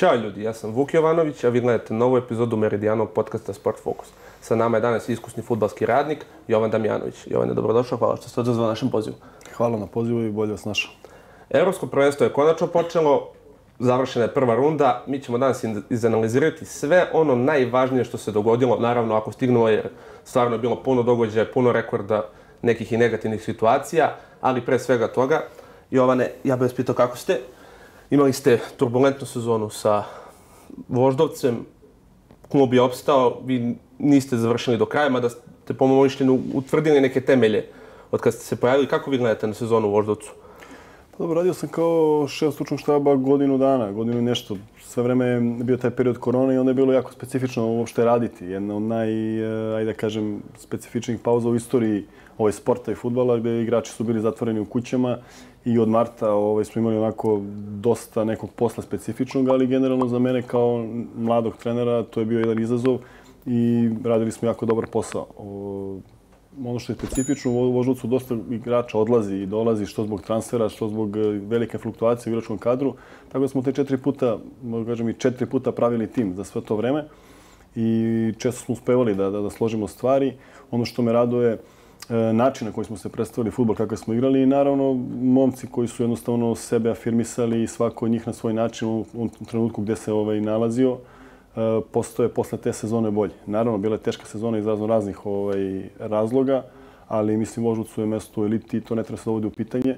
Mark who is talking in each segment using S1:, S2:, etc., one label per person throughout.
S1: Ćao ljudi, ja sam Vuk Jovanović, a vi gledate novu epizodu Meridijanog podcasta Sport Focus. Sa nama je danas iskusni futbalski radnik Jovan Damjanović. Jovan dobrodošao, hvala što ste odzvali našem pozivu.
S2: Hvala na pozivu i bolje vas našao.
S1: Europsko prvenstvo je konačno počelo, završena je prva runda. Mi ćemo danas izanalizirati sve ono najvažnije što se dogodilo, naravno ako stignulo jer stvarno je bilo puno događaja, puno rekorda nekih i negativnih situacija, ali pre svega toga, Jovane, ja bih vas pitao kako ste. Imali ste turbulentnu sezonu sa Voždovcem, klub je opstao, vi niste završili do kraja, mada ste po mojom mišljenju utvrdili neke temelje od kad ste se pojavili. Kako vi gledate na sezonu u Voždovcu?
S2: Pa dobro, radio sam kao šef stručnog štaba godinu dana, godinu i nešto. Sve vreme je bio taj period korona i onda je bilo jako specifično uopšte raditi. Jedna od naj, eh, ajde da kažem, specifičnih pauza u istoriji ovaj sporta i futbala gdje igrači su bili zatvoreni u kućama i od marta ovaj, smo imali onako dosta nekog posla specifičnog, ali generalno za mene kao mladog trenera to je bio jedan izazov i radili smo jako dobar posao. O, ono što je specifično, u Voždovcu dosta igrača odlazi i dolazi što zbog transfera, što zbog e, velike fluktuacije u igračkom kadru. Tako da smo te četiri puta, možda kažem i četiri puta pravili tim za sve to vreme i često smo uspevali da, da, da složimo stvari. Ono što me raduje je E, način na koji smo se predstavili futbol, kako smo igrali i naravno momci koji su jednostavno sebe afirmisali i svako od njih na svoj način u, u trenutku gdje se ovaj nalazio, e, postoje posle te sezone bolje. Naravno, bila je teška sezona iz razno raznih ovaj, razloga, ali mislim Vožucu je mesto u eliti i to ne treba se dovodi u pitanje.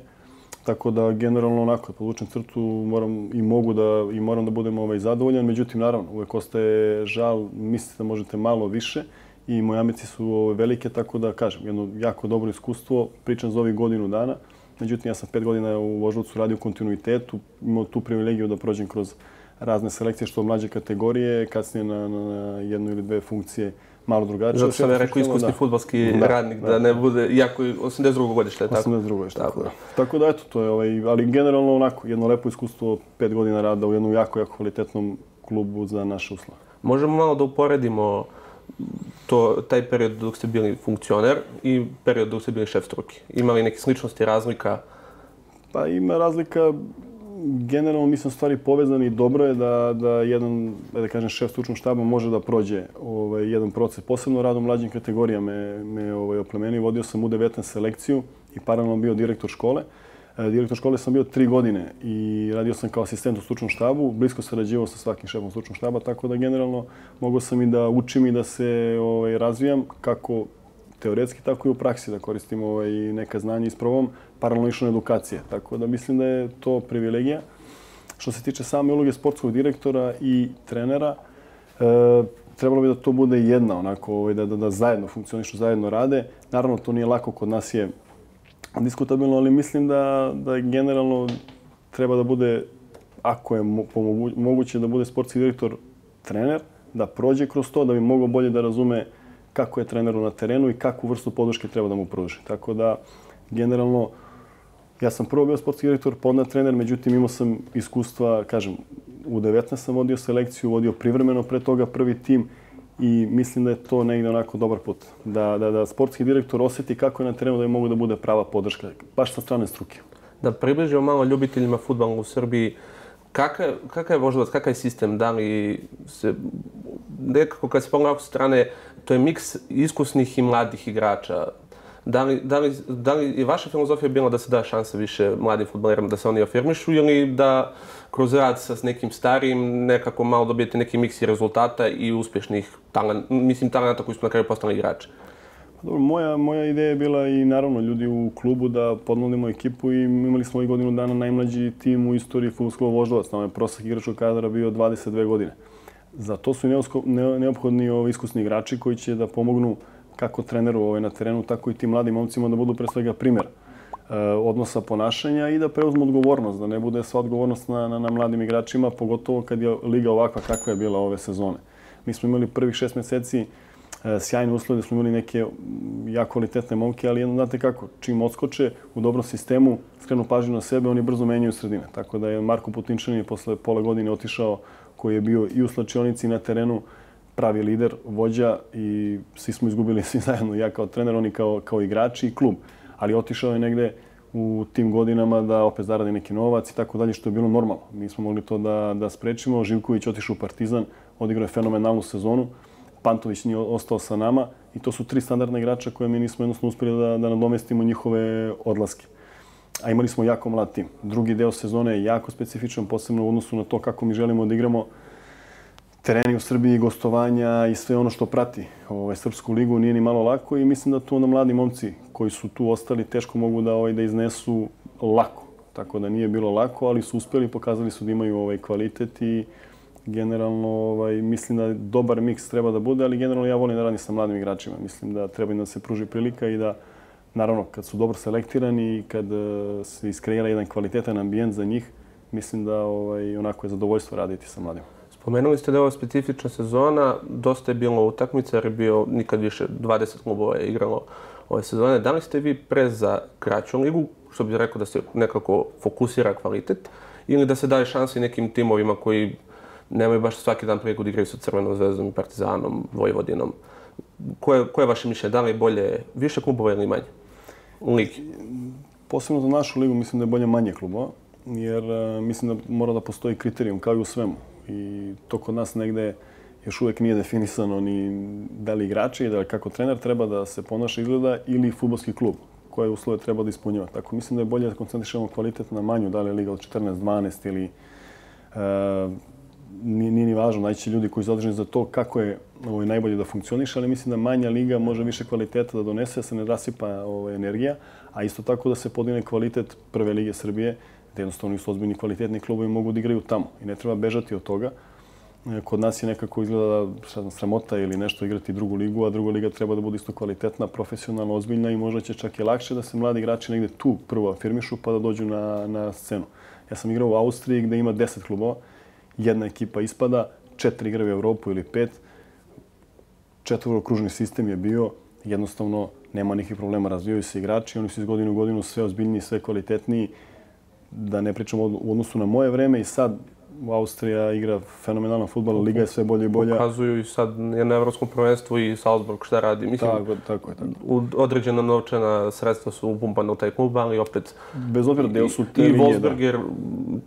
S2: Tako da generalno onako, podvučem crtu, moram i mogu da i moram da budem ovaj zadovoljan. Međutim, naravno, uvek ostaje žal, mislite da možete malo više i moje ambicije su velike, tako da kažem, jedno jako dobro iskustvo, pričam za ovih godinu dana. Međutim, ja sam pet godina u Voždovcu radio u kontinuitetu, imao tu privilegiju da prođem kroz razne selekcije, što mlađe kategorije, kasnije na, na jednu ili dve funkcije malo drugačije.
S1: Zato sam ja rekao iskusni futbalski da, radnik, da, da, ne bude, iako je 82. godište,
S2: tako? 82. godište, tako, da. Tako da, eto, to je, ovaj, ali generalno onako, jedno lepo iskustvo, pet godina rada u jednom jako, jako kvalitetnom klubu za naše uslove.
S1: Možemo malo da uporedimo to, taj period dok ste bili funkcioner i period dok ste bili šef struke? Ima li neke sličnosti, razlika?
S2: Pa ima razlika. Generalno mi smo stvari povezani. Dobro je da, da jedan, da kažem, šef stručnog štaba može da prođe ovaj, jedan proces. Posebno radom mlađim kategorijama me, me ovaj, oplemeni. Vodio sam u 19 selekciju i paralelno bio direktor škole. Uh, E, direktor škole sam bio tri godine i radio sam kao asistent u stručnom štabu, blisko sarađivao sa svakim šefom stručnog štaba, tako da generalno mogao sam i da učim i da se ovaj, razvijam kako teoretski, tako i u praksi, da koristim ovaj, neka znanja iz prvom, paralelno išlo edukacije. Tako da mislim da je to privilegija. Što se tiče same uloge sportskog direktora i trenera, e, trebalo bi da to bude jedna, onako, ovaj, da, da, da zajedno funkcionišu, zajedno rade. Naravno, to nije lako, kod nas je diskutabilno, ali mislim da, da generalno treba da bude, ako je moguće da bude sportski direktor trener, da prođe kroz to, da bi mogao bolje da razume kako je treneru na terenu i kakvu vrstu podrške treba da mu pruži. Tako da, generalno, ja sam prvo bio sportski direktor, pa onda trener, međutim imao sam iskustva, kažem, u 19 sam vodio selekciju, vodio privremeno pre toga prvi tim i mislim da je to negdje onako dobar put. Da, da, da sportski direktor osjeti kako je na terenu da je mogu da bude prava podrška, baš sa strane struke.
S1: Da približimo malo ljubiteljima futbala u Srbiji, kakav, kakav je Voždovac, kakav je sistem, da li se, nekako kad se pogleda strane, to je miks iskusnih i mladih igrača. Da li, da li, da li je vaša filozofija bila da se da šanse više mladim futbolerima da se oni afirmišu ili da kroz rad sa nekim starijim nekako malo dobijete neki miks rezultata i uspješnih talent, mislim talenta koji su na kraju postali igrači?
S2: Pa dobro, moja, moja ideja je bila i naravno ljudi u klubu da podnudimo ekipu i imali smo i godinu dana najmlađi tim u istoriji futbolskog voždovac. Tamo ono je prosak igračkog kadra bio 22 godine. Za to su neophodni ovi iskusni igrači koji će da pomognu kako treneru ovaj, na terenu, tako i tim mladim momcima da budu pre svega primjer e, odnosa ponašanja i da preuzmu odgovornost, da ne bude sva odgovornost na, na, na mladim igračima, pogotovo kad je liga ovakva kakva je bila ove sezone. Mi smo imali prvih šest mjeseci eh, sjajne uslove da smo imali neke jako kvalitetne momke, ali jedno znate kako, čim odskoče u dobrom sistemu, skrenu pažnju na sebe, oni brzo menjaju sredine. Tako da je Marko Putinčanin posle pola godine otišao koji je bio i u slačionici na terenu, pravi lider, vođa i svi smo izgubili svi zajedno, ja kao trener, oni kao, kao igrači i klub. Ali otišao je negde u tim godinama da opet zaradi neki novac i tako dalje, što je bilo normalno. Nismo mogli to da, da sprečimo. Živković otišao u Partizan, odigrao je fenomenalnu sezonu. Pantović nije ostao sa nama i to su tri standardna igrača koje mi nismo jednostavno uspjeli da, da nadomestimo njihove odlaske. A imali smo jako mlad tim. Drugi deo sezone je jako specifičan, posebno u odnosu na to kako mi želimo da igramo tereni u Srbiji, gostovanja i sve ono što prati ovaj, Srpsku ligu nije ni malo lako i mislim da tu onda mladi momci koji su tu ostali teško mogu da ovaj, da iznesu lako. Tako da nije bilo lako, ali su uspeli, pokazali su da imaju ovaj kvalitet i generalno ovaj, mislim da dobar miks treba da bude, ali generalno ja volim da radim sa mladim igračima. Mislim da treba im da se pruži prilika i da, naravno, kad su dobro selektirani i kad eh, se iskreira jedan kvalitetan ambijent za njih, mislim da ovaj, onako je zadovoljstvo raditi sa mladim.
S1: Spomenuli ste da je ovo specifična sezona, dosta je bilo utakmica jer je bio nikad više 20 klubova je igralo ove sezone. Da li ste vi pre za kraću ligu, što bih rekao da se nekako fokusira kvalitet, ili da se daje šanse nekim timovima koji nemaju baš svaki dan priliku da igraju sa Crvenom zvezdom i Partizanom, Vojvodinom. Koje, koje je vaše mišljenje? Da li je bolje više klubova ili manje? Ligi.
S2: Posebno za našu ligu mislim da je bolje manje klubova, jer e, mislim da mora da postoji kriterijum kao i u svemu. I to kod nas negde još uvijek nije definisano ni da li igrači, da li kako trener treba da se ponaša izgleda ili futbolski klub koje uslove treba da ispunjava. Tako mislim da je bolje da koncentrišemo kvalitet na manju, da li je liga od 14-12 ili e, nije, nije ni važno, najći ljudi koji su zadrženi za to kako je ovaj, najbolje da funkcioniše, ali mislim da manja liga može više kvaliteta da donese, da se ne rasipa ovaj, energija, a isto tako da se podigne kvalitet prve lige Srbije, jednostavno su ozbiljni kvalitetni klubovi mogu da igraju tamo i ne treba bežati od toga. E, kod nas je nekako izgleda znam, sramota ili nešto igrati drugu ligu, a druga liga treba da bude isto kvalitetna, profesionalna, ozbiljna i možda će čak i lakše da se mladi igrači negde tu prvo afirmišu pa da dođu na, na scenu. Ja sam igrao u Austriji gde ima 10 klubova, jedna ekipa ispada, četiri igraju u Evropu ili pet, četvorokružni sistem je bio, jednostavno nema nikih problema, razvijaju se igrači, oni su iz godine u godinu sve ozbiljniji, sve kvalitetniji, da ne pričamo u odnosu na moje vreme i sad Austrija igra fenomenalan futbol, liga je sve bolje i bolje.
S1: Pokazuju i sad je na evropskom prvenstvu i Salzburg šta radi.
S2: Mislim, tako, tako je. Tako.
S1: U određena novčana sredstva su upumpane u taj klub, ali opet...
S2: Bez obzira da su te
S1: I Wolfsberger,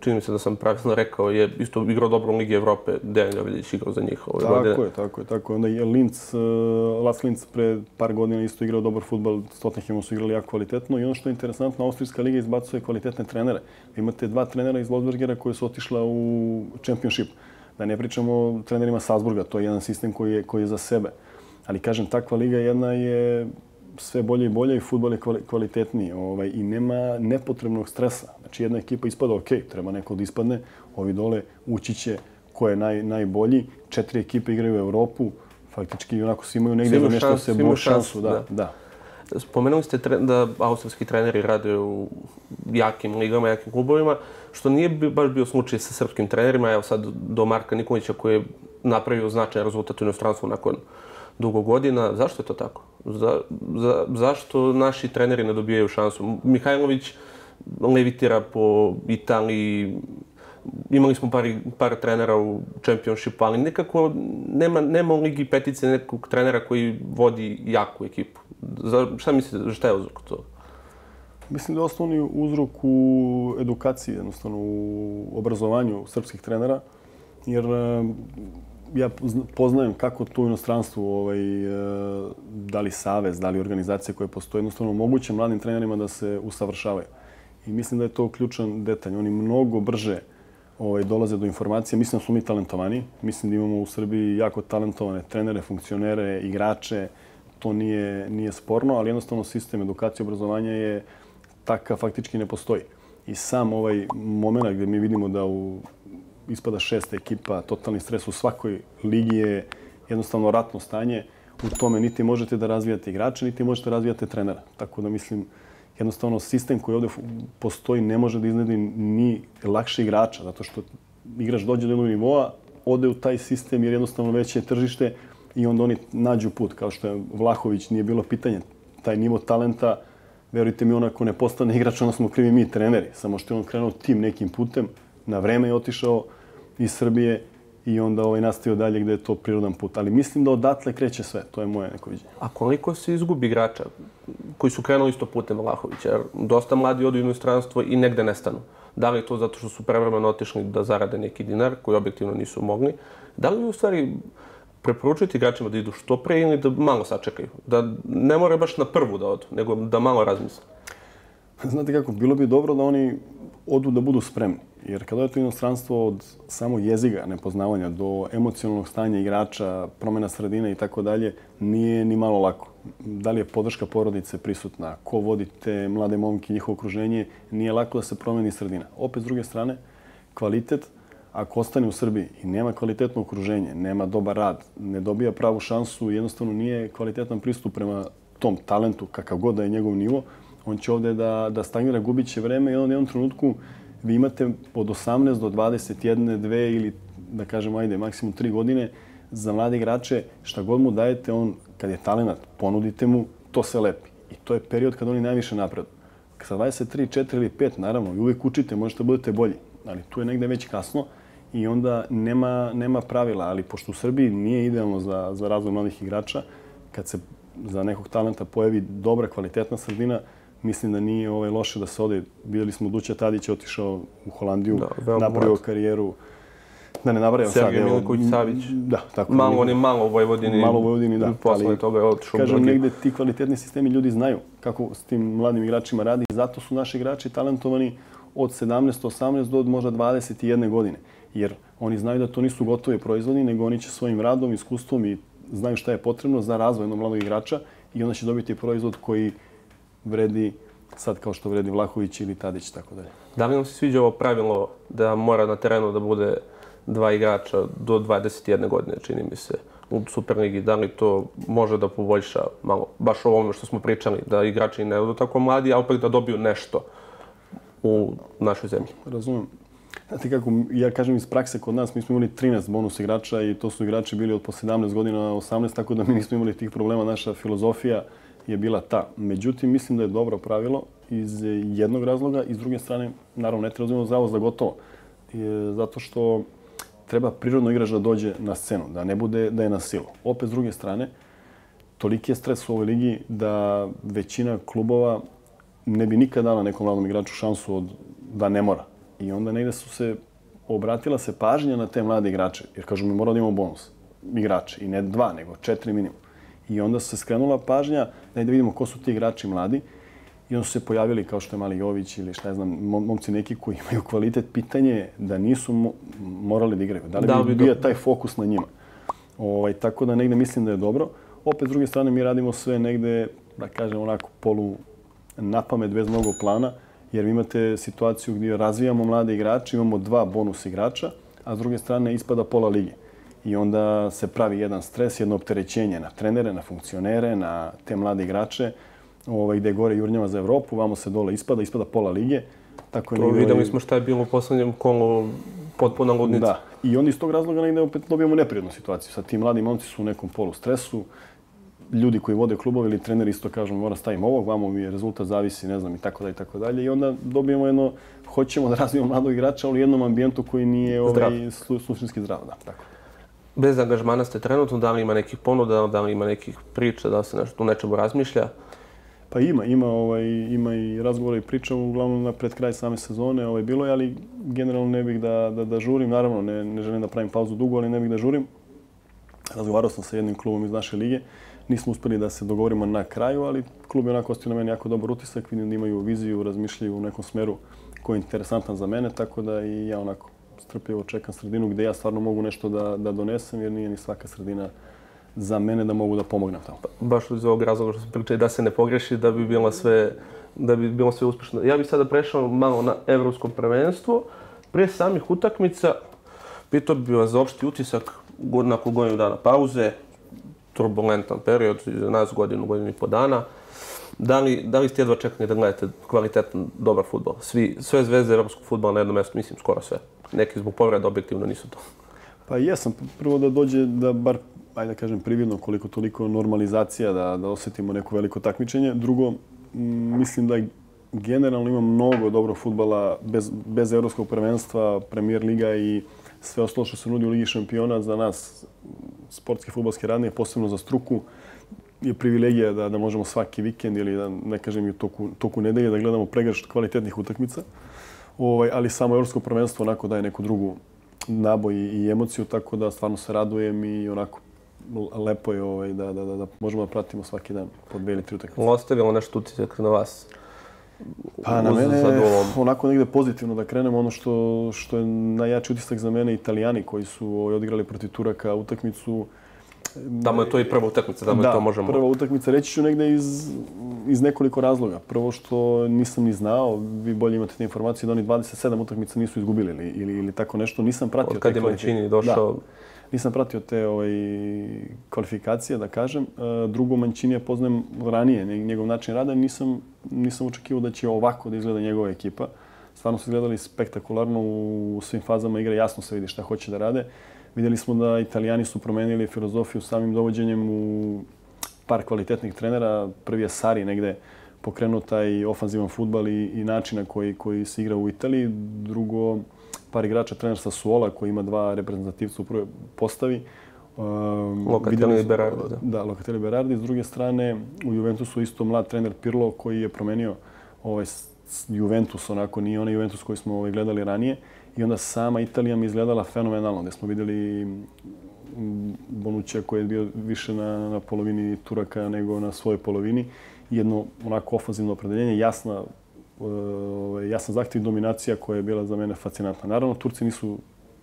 S1: čini mi se da sam pravilno rekao, je isto igrao dobro u Ligi Evrope, Dejan Ljavljić igrao za njih ove
S2: tako
S1: godine.
S2: Tako je, tako je. Tako je. Onda je Linz, uh, Lars Linz pre par godina isto igrao dobar futbol, s Tottenhamom su igrali jako kvalitetno i ono što je interesantno, Austrijska liga izbacuje kvalitetne trenere. Imate dva trenera iz Wolfsbergera koji su otišla u championship. Da ne pričamo o trenerima Salzburga, to je jedan sistem koji je, koji je za sebe. Ali kažem, takva liga jedna je sve bolje i bolje i futbol je kvalitetniji ovaj, i nema nepotrebnog stresa. Znači jedna ekipa ispada, ok, treba neko da ispadne, ovi dole ući će ko je naj, najbolji, četiri ekipe igraju u Evropu, faktički onako svi imaju negdje za nešto se bo šansu. Da, da. da.
S1: Spomenuli ste da austrijski treneri rade u jakim ligama, jakim klubovima, što nije baš bio slučaj sa srpskim trenerima. Evo sad do Marka Nikolića koji je napravio značajan rezultat u inostranstvu nakon dugo godina. Zašto je to tako? Za, za, zašto naši treneri ne dobijaju šansu? Mihajlović levitira po Italiji, imali smo par, par trenera u Championshipu, ali nekako nema, nema u Ligi petice nekog trenera koji vodi jaku ekipu. Za, šta mislite, šta je uzrok to?
S2: Mislim da je osnovni uzrok u edukaciji, jednostavno u obrazovanju srpskih trenera, jer eh, ja poznajem kako to u inostranstvu, ovaj, eh, da li savez, da li organizacije koje postoje, jednostavno moguće mladim trenerima da se usavršavaju. I mislim da je to ključan detalj. Oni mnogo brže ovaj, dolaze do informacije. Mislim da smo mi talentovani. Mislim da imamo u Srbiji jako talentovane trenere, funkcionere, igrače. To nije, nije sporno, ali jednostavno sistem edukacije i obrazovanja je taka faktički ne postoji. I sam ovaj moment gdje mi vidimo da u ispada šesta ekipa, totalni stres u svakoj ligi je jednostavno ratno stanje. U tome niti možete da razvijate igrače, niti možete da razvijate trenera. Tako da mislim, jednostavno sistem koji ovdje postoji ne može da iznedi ni lakše igrača, zato što igrač dođe do jednog nivoa, ode u taj sistem jer jednostavno veće je tržište i onda oni nađu put, kao što je Vlahović, nije bilo pitanje. Taj nivo talenta, verujte mi, onako ne postane igrač, onda smo krivi mi, treneri. Samo što je on krenuo tim nekim putem, na vreme je otišao iz Srbije i onda ovaj, nastavio dalje gde je to prirodan put. Ali mislim da odatle kreće sve, to je moje neko viđenje.
S1: A koliko se izgubi igrača koji su krenuli isto putem Vlahovića? Jer dosta mladi odu u inostranstvo i negde nestanu. Da li je to zato što su prevremeno otišli da zarade neki dinar, koji objektivno nisu mogli? Da li u stvari preporučiti igračima da idu što pre ili da malo sačekaju? Da ne more baš na prvu da odu, nego da malo razmisle?
S2: Znate kako, bilo bi dobro da oni odu da budu spremni. Jer kada je to inostranstvo od samo jeziga nepoznavanja do emocionalnog stanja igrača, promjena sredine i tako dalje, nije ni malo lako. Da li je podrška porodice prisutna, ko vodi te mlade momke, njihovo okruženje, nije lako da se promeni sredina. Opet, s druge strane, kvalitet, ako ostane u Srbiji i nema kvalitetno okruženje, nema dobar rad, ne dobija pravu šansu, jednostavno nije kvalitetan pristup prema tom talentu, kakav god da je njegov nivo, on će ovde da, da stagnira, gubit će vreme i on u jednom trenutku vi imate od 18 do 21, 2 ili da kažem ajde, maksimum 3 godine za mlade igrače, šta god mu dajete, on kad je talent, ponudite mu, to se lepi. I to je period kad oni najviše napredu. Sa 23, 4 ili 5, naravno, i uvijek učite, možete budete bolji. Ali tu je negde već kasno i onda nema, nema pravila. Ali pošto u Srbiji nije idealno za, za razvoj mladih igrača, kad se za nekog talenta pojavi dobra, kvalitetna sredina, mislim da nije ovaj loše da se ode. Vidjeli smo Duća Tadić je otišao u Holandiju, da, napravio karijeru. Da ne nabrajam sad.
S1: Sergej Milković Savić.
S2: Da, tako.
S1: Malo, on je malo u Vojvodini.
S2: Malo u Vojvodini, da.
S1: Posle ali, toga je otišao
S2: Kažem, negde ti kvalitetni sistemi ljudi znaju kako s tim mladim igračima radi. Zato su naši igrači talentovani od 17, 18 do možda 21 godine. Jer oni znaju da to nisu gotovi proizvodi, nego oni će svojim radom, iskustvom i znaju šta je potrebno za razvoj jednog mladog igrača i onda će dobiti proizvod koji vredi sad kao što vredi Vlahović ili Tadić, tako dalje.
S1: Da li vam se sviđa ovo pravilo da mora na terenu da bude dva igrača do 21. godine, čini mi se, u Superligi? Da li to može da poboljša malo, baš o ovome što smo pričali, da igrači ne budu tako mladi, a opet da dobiju nešto u našoj zemlji?
S2: Razumem. Znate kako, ja kažem iz prakse kod nas, mi smo imali 13 bonus igrača i to su igrači bili od po 17 godina, 18, tako da mi nismo imali tih problema. Naša filozofija je bila ta. Međutim, mislim da je dobro pravilo iz jednog razloga i s druge strane, naravno, ne treba uzimati zavod za gotovo. E, zato što treba prirodno igrač da dođe na scenu, da ne bude da je na silu. Opet, s druge strane, toliki je stres u ovoj ligi da većina klubova ne bi nikad dala nekom mladom igraču šansu od da ne mora. I onda negde su se obratila se pažnja na te mlade igrače. Jer kažu mi mora da imamo bonus igrače. I ne dva, nego četiri minimum. I onda se skrenula pažnja da da vidimo ko su ti igrači mladi. I onda su se pojavili kao što je Mali Jović ili šta znam, momci neki koji imaju kvalitet. Pitanje da nisu mo morali da igraju. Da li da bi bio taj fokus na njima? Ovaj, tako da negde mislim da je dobro. Opet, s druge strane, mi radimo sve negde, da kažem, onako polu na pamet, bez mnogo plana. Jer vi imate situaciju gdje razvijamo mlade igrače, imamo dva bonus igrača, a s druge strane ispada pola lige i onda se pravi jedan stres, jedno opterećenje na trenere, na funkcionere, na te mlade igrače, ovaj, gde gore jurnjava za Evropu, vamo se dole ispada, ispada pola lige.
S1: Tako to negdje, videli smo šta je bilo u poslednjem kolu potpuno ludnica.
S2: Da, i onda iz tog razloga negdje opet dobijemo neprijednu situaciju. Sad ti mladi momci su u nekom polu stresu, ljudi koji vode klubove ili treneri isto kažu mora stavim ovog, vamo mi je rezultat zavisi, ne znam, i tako dalje, i tako dalje. I onda dobijemo jedno, hoćemo da razvijemo mladog igrača, ali u jednom ambijentu koji nije ovaj, suštinski zdrav. Da, tako
S1: bez angažmana ste trenutno, da li ima nekih ponuda, da li ima nekih priča, da se nešto nečemu razmišlja?
S2: Pa ima, ima, ovaj, ima i razgovora i priča, uglavnom na pred kraj same sezone ovaj, bilo je, ali generalno ne bih da, da, da žurim, naravno ne, ne želim da pravim pauzu dugo, ali ne bih da žurim. Razgovarao sam sa jednim klubom iz naše lige, nismo uspeli da se dogovorimo na kraju, ali klub je onako ostio na meni jako dobar utisak, vidim da imaju viziju, razmišljaju u nekom smeru koji je interesantan za mene, tako da i ja onako strpljivo čekam sredinu gdje ja stvarno mogu nešto da, da donesem, jer nije ni svaka sredina za mene da mogu da pomognem tamo. Pa,
S1: baš iz ovog razloga što sam pričao da se ne pogreši, da bi bilo sve, da bi bilo sve uspješno. Ja bih sada prešao malo na evropsko prvenstvo. Prije samih utakmica, pitao bih vas za opšti utisak nakon godinu dana pauze, turbulentan period, za nas godinu, godinu i po dana. Da li, da li ste jedva čekali da gledate kvalitetan, dobar futbol? Svi, sve zvezde evropskog futbola na jednom mjestu, mislim, skoro sve neki zbog povreda objektivno nisu to.
S2: Pa jesam. Prvo da dođe da bar, ajde da kažem, prividno koliko toliko normalizacija da, da osjetimo neko veliko takmičenje. Drugo, mislim da generalno ima mnogo dobrog futbala bez, bez evropskog prvenstva, premier liga i sve ostalo što se nudi u Ligi šampiona za nas, sportske futbolske radnije, posebno za struku, je privilegija da, da možemo svaki vikend ili da ne kažem i u toku, toku nedelje da gledamo pregršt kvalitetnih utakmica. Ovaj, ali samo evropsko prvenstvo onako daje neku drugu naboj i emociju, tako da stvarno se radujem i onako lepo je ovaj, da, da, da, da možemo da pratimo svaki dan po dve ili tri utakmice.
S1: Ostavilo nešto utisak na vas?
S2: Pa na mene onako negde pozitivno da krenemo. Ono što, što je najjači utisak za mene, italijani koji su ovaj, odigrali protiv Turaka utakmicu,
S1: Tamo je to i prva utakmica, tamo
S2: da,
S1: je to možemo...
S2: Da, prva utakmica. Reći ću negde iz, iz nekoliko razloga. Prvo što nisam ni znao, vi bolje imate te informacije da oni 27 utakmica nisu izgubili ili, ili, ili tako nešto. Nisam pratio
S1: Od kad je Mancini došao... Da.
S2: Nisam pratio te ovaj, kvalifikacije, da kažem. E, Drugo, Mančinija poznajem ranije, njegov način rada. Nisam, nisam očekivao da će ovako da izgleda njegova ekipa. Stvarno su izgledali spektakularno u svim fazama igre. Jasno se vidi šta hoće da rade. Vidjeli smo da italijani su promenili filozofiju samim dovođenjem u par kvalitetnih trenera. Prvi je Sari negde pokrenuo taj ofanzivan futbal i, i način na koji, koji se igra u Italiji. Drugo, par igrača, trener sa Suola koji ima dva reprezentativca u prvoj postavi.
S1: Um, Lokatelli i Berardi. Da,
S2: da Lokatelli i Berardi. S druge strane, u Juventusu isto mlad trener Pirlo koji je promenio ovaj Juventus, onako nije onaj Juventus koji smo ovaj, gledali ranije. I onda sama Italija mi izgledala fenomenalno, gdje smo vidjeli Bonuća koji je bio više na, na polovini Turaka nego na svojoj polovini. Jedno onako ofenzivno opredeljenje, jasna, Ovaj, uh, jasna zahtjev dominacija koja je bila za mene fascinantna. Naravno, Turci nisu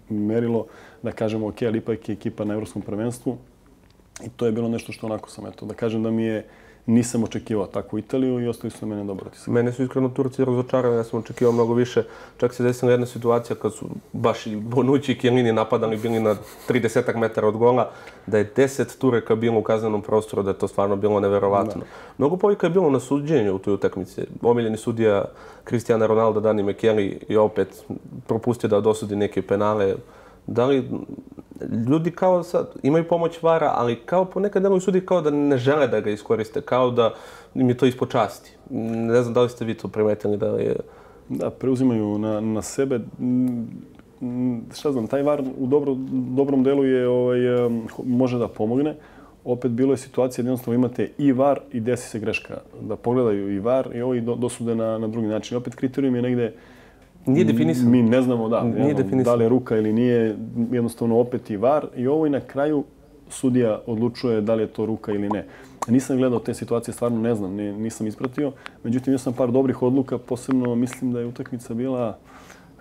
S2: merilo da kažemo ok, ali ipak je ekipa na Evropskom prvenstvu. I to je bilo nešto što onako sam, eto, da kažem da mi je nisam očekivao takvu Italiju i ostali su na mene dobro
S1: otisak. Mene su iskreno Turci razočarali, ja sam očekivao mnogo više. Čak se desila jedna situacija kad su baš i Bonucci i Kjelini napadali bili na 30 metara od gola, da je 10 Tureka bilo u kaznenom prostoru, da je to stvarno bilo neverovatno. Da. Mnogo povika je bilo na suđenju u toj utakmici. Omiljeni sudija Cristiano Ronaldo, Dani McKelly i opet propustio da dosudi neke penale. Da li ljudi kao sad imaju pomoć vara, ali kao ponekad deluju sudi kao da ne žele da ga iskoriste, kao da im je to ispod časti. Ne znam da li ste vi to primetili da je...
S2: Da, preuzimaju na, na sebe. Mm, mm, šta znam, taj var u dobro, dobrom delu je, ovaj, može da pomogne. Opet bilo je situacija da jednostavno imate i var i desi se greška. Da pogledaju i var i ovi dosude na, na drugi način. Opet kriterijum je negde
S1: Nije definisano.
S2: Mi ne znamo da, nije jedno, da li je ruka ili nije, jednostavno opet i var. I ovo i na kraju sudija odlučuje da li je to ruka ili ne. Nisam gledao te situacije, stvarno ne znam, ne, nisam ispratio. Međutim, imao sam par dobrih odluka, posebno mislim da je utakmica bila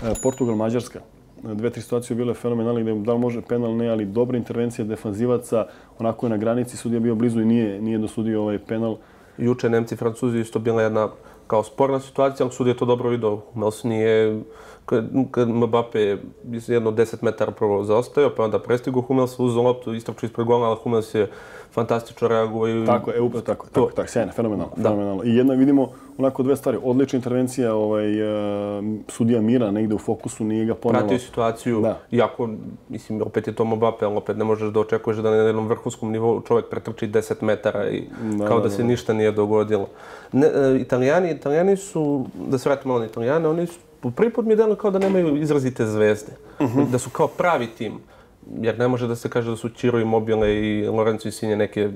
S2: e, Portugal-Mađarska. Dve, tri situacije bile fenomenalne, gdje da li može penal, ne, ali dobra intervencija defanzivaca, onako je na granici, sudija bio blizu i nije, nije dosudio ovaj penal.
S1: Juče Nemci i Francuzi isto bila jedna Као спорна ситуација, ал судијето добро видов. Мелсни е Kad, kad Mbappe iz jedno 10 metara prvo zaostao, pa onda prestigo Hummels, uzeo loptu, istrčio ispred gola, ali Hummels je fantastično reagovao.
S2: Tako je, upravo tako, tako, tako, sjajno, fenomenalno, fenomenalno. I jedna vidimo onako dve stvari, odlična intervencija ovaj, uh, sudija Mira negde u fokusu, nije ga ponelo.
S1: Pratio situaciju, da. iako, mislim, opet je to Mbappe, ali opet ne možeš da očekuješ da na jednom vrhunskom nivou čovjek pretrči 10 metara i da, kao da, da, se da. ništa nije dogodilo. Ne, uh, italijani, italijani su, da se vratimo na italijane, oni su, prvi put mi je delo kao da nemaju izrazite zvezde, uh mhm. -huh. da su kao pravi tim jer ne može da se kaže da su Čiro i Mobile i Lorenzo i Sinje neke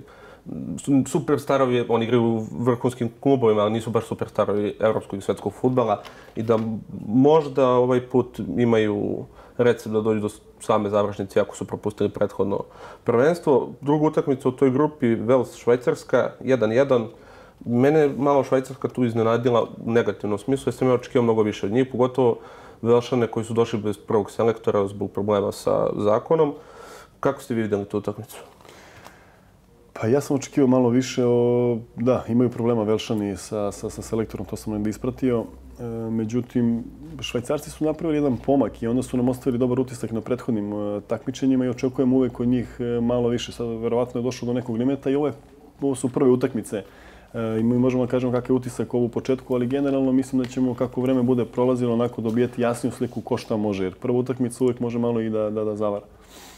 S1: superstarovi, oni igraju u vrhunskim klubovima, ali nisu baš superstarovi evropskog i svetskog futbala i da možda ovaj put imaju recept da dođu do same završnice ako su propustili prethodno prvenstvo. Drugu utakmicu u toj grupi, Vels Švajcarska, 1-1. Mene malo Švajcarska tu iznenadila u negativnom smislu, jer sam ja očekio mnogo više od njih, pogotovo Velšane koji su došli bez prvog selektora zbog problema sa zakonom. Kako ste vi vidjeli tu utakmicu?
S2: Pa ja sam očekivao malo više o... Da, imaju problema Velšani sa, sa, sa selektorom, to sam ne ispratio. E, međutim, švajcarci su napravili jedan pomak i onda su nam ostavili dobar utisak na prethodnim e, takmičenjima i očekujem uvek od njih e, malo više. Sad, verovatno je došlo do nekog limeta i ovo, je, ovo su prve utakmice E, I mi možemo da kažemo kakav je utisak ovo u početku, ali generalno mislim da ćemo kako vreme bude prolazilo onako dobijeti jasniju sliku ko šta može, jer prva utakmica uvijek može malo i da, da, da zavara.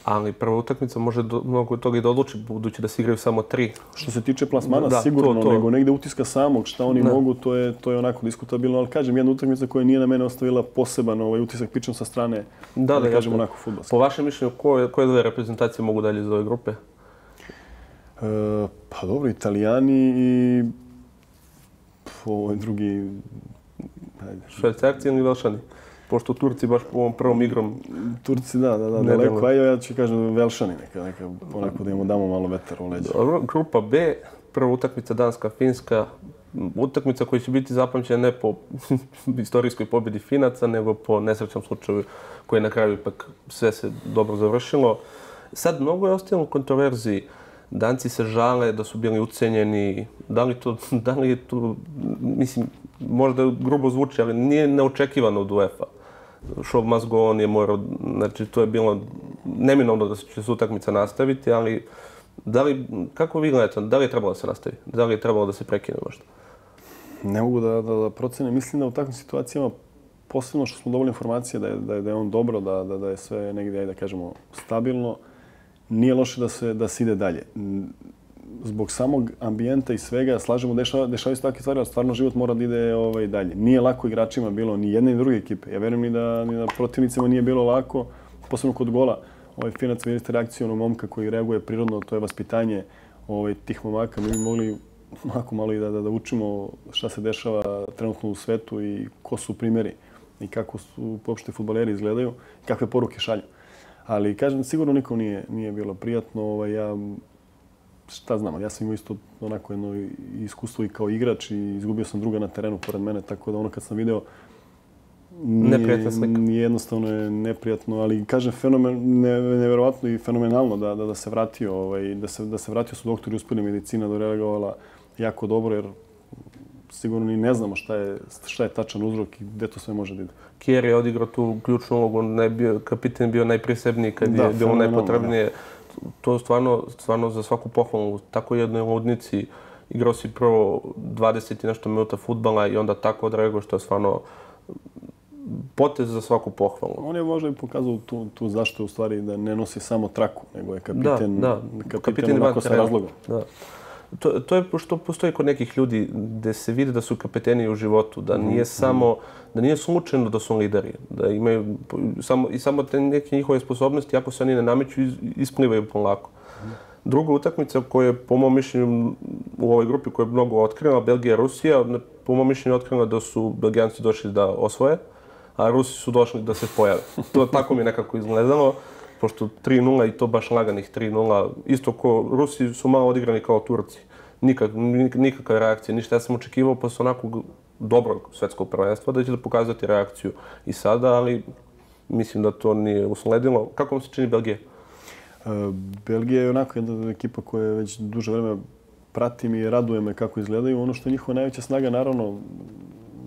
S1: Ali prva utakmica može do, mnogo toga i da odluči, budući da se igraju samo tri.
S2: Što se tiče plasmana,
S1: Da,
S2: sigurno,
S1: to- to.
S2: nego negde utiska samog, šta oni
S1: Da.
S2: mogu, to je, to je onako diskutabilno, ali kažem, jedna utakmica koja nije na mene ostavila poseban ovaj utisak, pričam sa strane,
S1: Da,
S2: da,
S1: da,
S2: kažem,
S1: jasno.
S2: onako futbolski.
S1: Po vašem mišljenju, koje, koje dve reprezentacije mogu dalje iz ove grupe?
S2: Pa dobro, Italijani i po ovaj drugi, ajde,
S1: Švajcarci ili Velšani? Pošto Turci baš po ovom prvom igrom
S2: Turci, da, da, da,
S1: Ne
S2: daleko, ajde, ja ću kažem Velšani neka, neka, onako da im damo malo vetar u leđa.
S1: Dobro, grupa B, prva utakmica Danska-Finska, utakmica koja će biti zapamćena ne po istorijskoj pobjedi Finaca, nego po nesrećnom slučaju koji je na kraju ipak sve se dobro završilo. Sad mnogo je ostalo u kontroverziji. Danci se žale da su bili ucenjeni. Da li to, da li je to, mislim, možda grubo zvuči, ali nije neočekivano od UEFA. Show must go on je morao, znači to je bilo neminovno da se će se utakmica nastaviti, ali da li, kako vi gledate, da li je trebalo da se nastavi? Da li je trebalo da se prekine možda?
S2: Ne mogu da, da, da procenim. Mislim da u takvim situacijama, posebno što smo dobili informacije da je, da je, da je on dobro, da, da, da je sve negdje, da kažemo, stabilno, nije loše da se, da se ide dalje. Zbog samog ambijenta i svega, slažemo, dešava, dešavaju se takve stvari, ali stvarno život mora da ide ovaj, dalje. Nije lako igračima bilo, ni jedne ni druge ekipe. Ja verujem ni da, ni da protivnicima nije bilo lako, posebno kod gola. Ovaj Finac vidite reakciju onog momka koji reaguje prirodno, to je vaspitanje ovaj, tih momaka. Mi bi mogli onako malo i da, da, da učimo šta se dešava trenutno u svetu i ko su primjeri i kako su uopšte futboleri izgledaju, kakve poruke šalju. Ali kažem, sigurno nikom nije, nije bilo prijatno. Ovaj, ja, šta znam, ja sam imao isto onako jedno iskustvo i kao igrač i izgubio sam druga na terenu pored mene, tako da ono kad sam video nije,
S1: Neprijatna slika.
S2: nije jednostavno je neprijatno, ali kažem fenomen, ne, neverovatno i fenomenalno da, da, da se vratio, ovaj, da se, da se vratio su doktori uspjeli medicina da reagovala jako dobro jer sigurno ni ne znamo šta je, šta je tačan uzrok i gde to sve može da ide.
S1: Kier je odigrao tu ključnu ulogu, on je bio, kapiten bio najprisebniji kad
S2: Da,
S1: je bilo najpotrebnije. To je stvarno, stvarno za svaku pohvalu. Tako jednoj ludnici igrao si prvo 20 i nešto minuta futbala i onda tako odreagao što je stvarno potez za svaku pohvalu.
S2: On je možda i pokazao tu, tu zašto u stvari da ne nosi samo traku, nego je kapiten,
S1: da,
S2: kapiten,
S1: kapiten van
S2: onako sa razlogom.
S1: Da. To, to je što postoji kod nekih ljudi gde se vidi da su kapeteni u životu, da nije samo da nije slučajno da su lideri, da imaju samo i samo te neke njihove sposobnosti ako se oni ne nameću isplivaju polako. Druga utakmica koja je po mom mišljenju u ovoj grupi koja je mnogo otkrila, Belgija i Rusija, po mom mišljenju otkrila da su Belgijanci došli da osvoje, a Rusi su došli da se pojave. To tako mi je nekako izgledalo, pošto 3-0 i to baš laganih 3-0, isto ko Rusi su malo odigrani kao Turci. Nikak, nik- nikakve reakcije, ništa. Ja sam očekivao posle onakog dobrog svetskog prvenstva da će da pokazati reakciju i sada, ali mislim da to nije usledilo. Kako vam se čini Belgija?
S2: E, Belgija je onako jedna ekipa koja već duže vreme pratim i raduje me kako izgledaju. Ono što je njihova najveća snaga, naravno,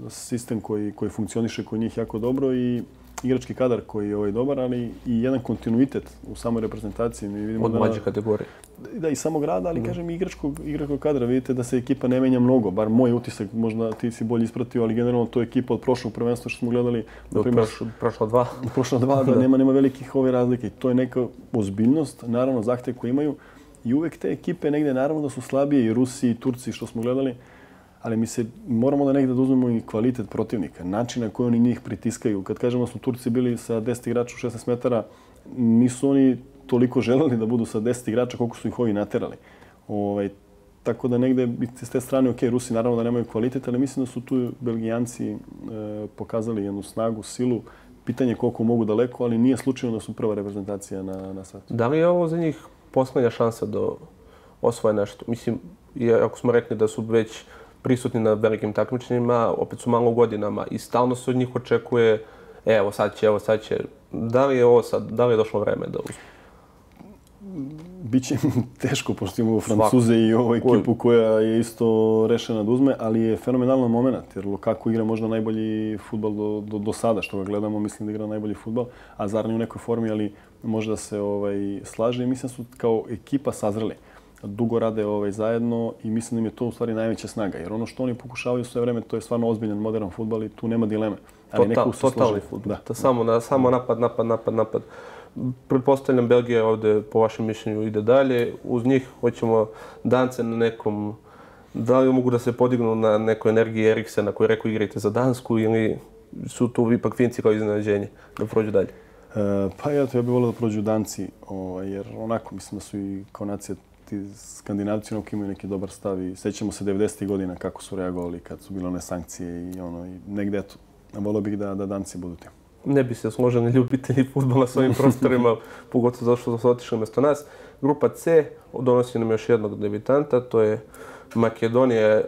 S2: sistem koji, koji funkcioniše kod njih jako dobro i igrački kadar koji je ovaj dobar, ali i jedan kontinuitet u samoj reprezentaciji. Mi vidimo
S1: Od
S2: da,
S1: mlađe kategorije.
S2: da i samog rada, ali kažem i igračkog, igračkog kadra. Vidite da se ekipa ne menja mnogo, bar moj utisak, možda ti si bolje ispratio, ali generalno to je ekipa od prošlog prvenstva što smo gledali, primjer,
S1: Prošlo, prošlo dva.
S2: prošla dva, da nema, nema velikih ove razlike. To je neka ozbiljnost, naravno, zahtev koji imaju. I uvek te ekipe negde, naravno da su slabije, i Rusi, i Turci, što smo gledali, ali mi se moramo da negde da uzmemo i kvalitet protivnika, način na koji oni njih pritiskaju. Kad kažemo da su Turci bili sa 10 igrača u 16 metara, nisu oni toliko želeli da budu sa 10 igrača koliko su ih ovi naterali. Ovaj, tako da negde s te strane, ok, Rusi naravno da nemaju kvalitet, ali mislim da su tu Belgijanci e, pokazali jednu snagu, silu, pitanje koliko mogu daleko, ali nije slučajno da su prva reprezentacija na, na svetu.
S1: Da li je ovo za njih poslednja šansa da osvoje nešto? Mislim, ako smo rekli da su već prisutni na velikim takmičenjima, opet su malo godinama i stalno se od njih očekuje e, evo sad će, evo sad će. Da li je ovo sad, da li je došlo vreme da uzme?
S2: Biće teško, pošto imamo Francuze i ovu ekipu koja je isto rešena da uzme, ali je fenomenalan moment, jer Lukaku igra možda najbolji futbal do, do, do sada, što ga gledamo, mislim da igra najbolji futbal, a Zarni u nekoj formi, ali može da se ovaj, slaže i mislim da su kao ekipa sazreli. Dugo rade ovaj, zajedno i mislim da im je to u stvari najveća snaga. Jer ono što oni pokušavaju sve vreme, to je stvarno ozbiljan modern futbal i tu nema dileme.
S1: Ali Total, totalni futbol. Da. Samo, na, samo napad, napad, napad, napad. Pretpostavljam Belgija ovde, po vašem mišljenju, ide dalje. Uz njih hoćemo dance na nekom... Da li mogu da se podignu na nekoj energiji Eriksena koji rekao igrajte za Dansku ili su tu ipak Finci kao iznenađenje da prođu dalje?
S2: E, pa ja to ja bih volio da prođu Danci, ovaj, jer onako mislim da su i kao nacija ti skandinavci onako imaju neki dobar stav i sećamo se 90. godina kako su reagovali kad su bile one sankcije i ono i negde eto, volio bih da, da Danci budu tim.
S1: Ne bi se složeni ljubitelji futbola s ovim prostorima, pogotovo zašto su otišli mjesto nas. Grupa C donosi nam još jednog debitanta, to je Makedonija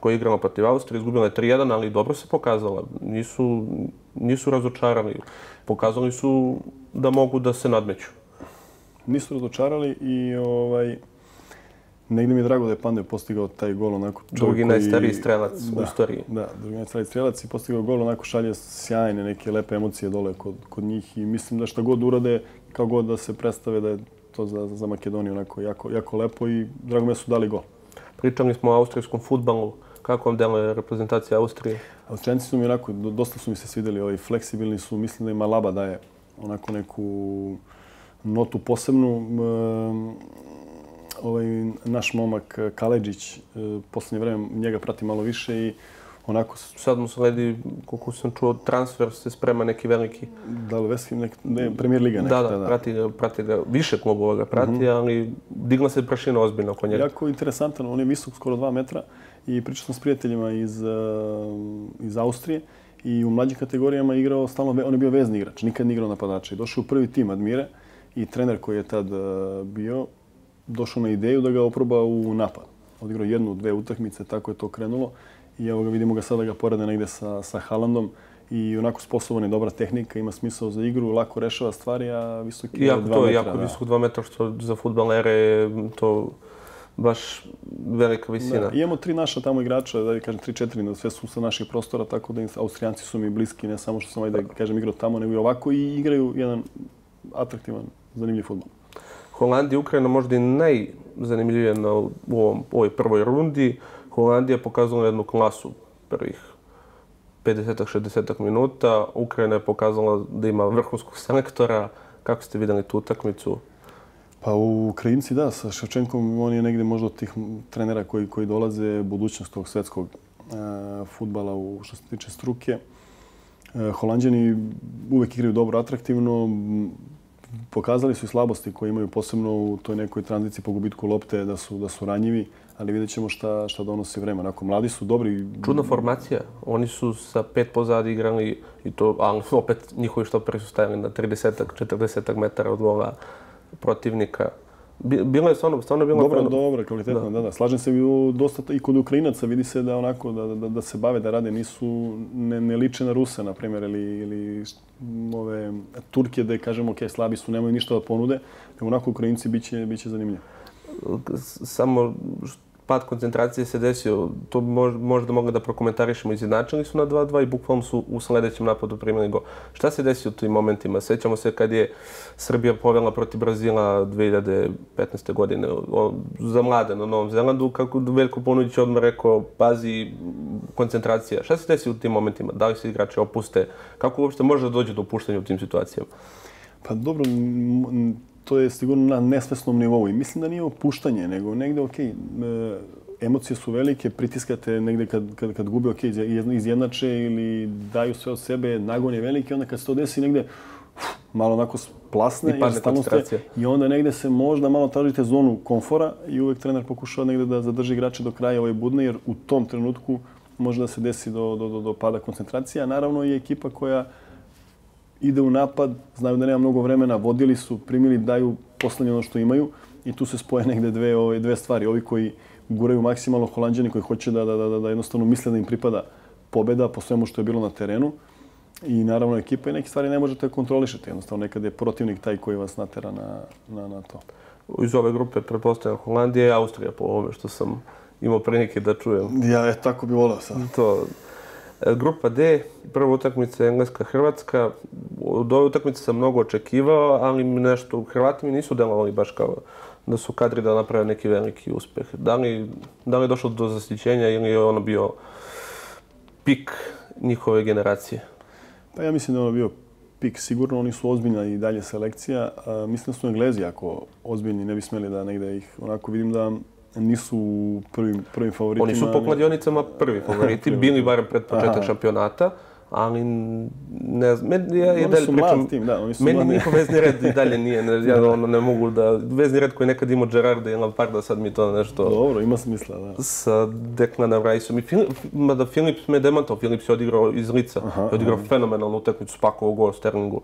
S1: koja je igrala protiv Austrije, izgubila je 3-1, ali dobro se pokazala. Nisu, nisu razočarali. Pokazali su da mogu da se nadmeću.
S2: Nisu razočarali i ovaj, negdje mi je drago da je Pandev postigao taj gol onako
S1: Drugi najstariji strelac
S2: da,
S1: u istoriji.
S2: Da, drugi najstariji strelac i postigao gol onako šalje sjajne neke lepe emocije dole kod, kod njih i mislim da šta god urade, kao god da se predstave da je to za, za Makedoniju onako jako, jako lepo i drago mi su dali gol.
S1: Pričali smo o austrijskom futbalu. Kako vam deluje reprezentacija Austrije?
S2: Austrijanci su mi onako, dosta su mi se svidjeli, ovaj, fleksibilni su, mislim da ima Laba daje onako neku notu posebnu. Ovaj, naš momak Kaleđić, e, posljednje vreme njega prati malo više i onako...
S1: Sad mu sledi, koliko sam čuo, transfer se sprema neki veliki...
S2: Da li Veski, nek, ne, premijer liga
S1: neka. Da, da, da, prati ga, prati ga, više klubova ga prati, mm -hmm. ali digla se prašina ozbiljno oko njega.
S2: Jako interesantan, on je visok, skoro dva metra i pričao sam s prijateljima iz, uh, iz Austrije i u mlađim kategorijama igrao stalno, on je bio vezni igrač, nikad nije igrao napadača i došao u prvi tim Admire i trener koji je tad uh, bio, došao na ideju da ga oproba u napad. Odigrao jednu, dve utakmice, tako je to krenulo i evo ga vidimo ga sada ga porade negde sa, sa Haalandom i onako sposoban je dobra tehnika, ima smisao za igru, lako rešava stvari, a visoki je 2 metra.
S1: to je jako visoko 2 metra, što za futbalere je to baš velika visina. Da,
S2: imamo tri naša tamo igrača, da kažem tri, četiri, sve su sa naših prostora, tako da Austrijanci su mi bliski, ne samo što sam ovaj da kažem igrao tamo, nego i ovako i igraju jedan atraktivan, zanimljiv futbol.
S1: Holandija i Ukrajina možda i najzanimljivije na u ovom, ovoj prvoj rundi. Holandija je pokazala jednu klasu prvih 50-60 minuta. Ukrajina je pokazala da ima vrhunskog selektora. Kako ste vidjeli tu utakmicu?
S2: Pa u Ukrajinci da, sa Ševčenkom on je negdje možda od tih trenera koji, koji dolaze budućnost tog svetskog e, futbala u što se tiče struke. E, Holandjani uvek igraju dobro, atraktivno. Pokazali su i slabosti koje imaju posebno u toj nekoj tranziciji po gubitku lopte da su da su ranjivi, ali vidjet ćemo šta, šta donosi vreme. Onako, mladi su dobri.
S1: Čudna formacija. Oni su sa pet pozadi igrali i to, ali opet njihovi štoperi su stajali na 30-40 metara od gola protivnika. Bilo je stvarno, stvarno bilo...
S2: Dobro, preno... dobro, kvalitetno, da. da, da. Slažem se i dosta i kod Ukrajinaca vidi se da onako da, da, da se bave, da rade, nisu, ne, ne liče na Ruse, na primjer, ili, ili ove Turke, da kažemo, ok, slabi su, nemaju ništa da ponude, nego onako Ukrajinci biće, biće zanimljivo.
S1: Samo pad koncentracije se desio, to možda mogu da prokomentarišemo, izjednačili su na 2-2 i bukvalno su u sledećem napadu primili go. Šta se desio u tim momentima? Sećamo se kad je Srbija povela protiv Brazila 2015. godine za mlade na Novom Zelandu, kako Veljko Ponudić odmah rekao, pazi, koncentracija. Šta se desio u tim momentima? Da li se igrači opuste? Kako uopšte može da dođe do opuštenja u tim situacijama?
S2: Pa dobro, to je sigurno na nesvesnom nivou. I mislim da nije opuštanje, nego negde, ok, e, emocije su velike, pritiskate negde kad, kad, kad gube, ok, izjednače ili daju sve od sebe, nagon je veliki, onda kad se to desi negde, uf, malo onako plasne
S1: i, stalno ste,
S2: i onda negde se možda malo tražite zonu komfora i uvek trener pokušava negde da zadrži igrače do kraja ove budne, jer u tom trenutku može da se desi do, do, do, do pada koncentracija. Naravno je ekipa koja ide u napad, znaju da nema mnogo vremena, vodili su, primili, daju poslednje ono što imaju i tu se spoje negde dve, ove, dve stvari. Ovi koji guraju maksimalno holandjani, koji hoće da, da, da, da jednostavno misle da im pripada pobeda po svemu što je bilo na terenu. I naravno ekipa i neke stvari ne možete kontrolišiti. Jednostavno nekad je protivnik taj koji vas natera na, na, na to.
S1: Iz ove grupe prepostavljam Holandija i Austrija po ovome što sam imao prilike da čujem.
S2: Ja, je, tako bi volao sad.
S1: To, E, grupa D, prva utakmica Engleska-Hrvatska. Od ove utakmice sam mnogo očekivao, ali nešto, Hrvati mi nisu delovali baš kao da su kadri da naprave neki veliki uspeh. Da li, da li je došlo do zasićenja ili je ono bio pik njihove generacije?
S2: Pa ja mislim da je ono bio pik sigurno, oni su ozbiljna i dalje selekcija. A, mislim da su Englezi ako ozbiljni, ne bi smeli da negde ih onako vidim da nisu u prvim, prvim favoritima.
S1: Oni su po kladionicama prvi favoriti, bili barem pred početak
S2: Aha.
S1: šampionata, ali ne znam, meni, ja i
S2: Oni
S1: dalje
S2: su
S1: pričam,
S2: tim, da, oni su
S1: meni
S2: mladi.
S1: njihov vezni red i dalje nije, ne, ja ono ne mogu da, vezni red koji nekad imao Gerarda i Lamparda, sad mi to nešto
S2: Dobro, ima smisla, da.
S1: sa Declanom Riceom. I Filip, mada Philips me demantao, Philips je odigrao iz lica,
S2: Aha,
S1: je odigrao fenomenalnu utakmicu, spakovao gol Sterlingu.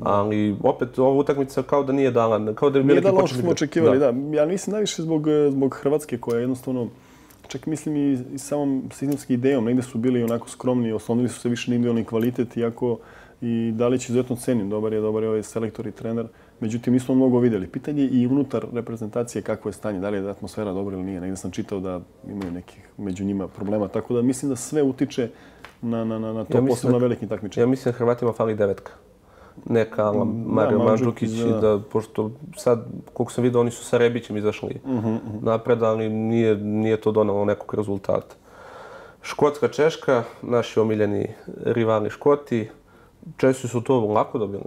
S1: Ali opet ova utakmica kao da nije dala, kao da je
S2: Nije
S1: veliki
S2: da ono što
S1: početnik.
S2: smo očekivali, da. Ja mislim najviše zbog, zbog Hrvatske koja je jednostavno, čak mislim i, i samom sistemskim idejom, negde su bili onako skromni, oslonili su se više na individualni kvalitet, iako i Dalić izuzetno cenim, dobar je, dobar je ovaj selektor i trener. Međutim, nismo mnogo vidjeli. Pitanje je i unutar reprezentacije kakvo je stanje, da li je atmosfera dobra ili nije. Negde sam čitao da imaju nekih među njima problema, tako da mislim da sve utiče na, na, na, na to,
S1: Ja
S2: posebno
S1: da-
S2: na velikim takmičenjima.
S1: Ja mislim da Hrvatima fali devetka. Neka Ala Mario
S2: Mandžukić,
S1: Mandžukić,
S2: da.
S1: pošto sad, koliko sam vidio, oni su sa Rebićem izašli
S2: Mhm,
S1: napred, ali nije, nije to donalo nekog rezultata. Škotska, Češka, naši omiljeni rivali Škoti, Česi su to lako dobili.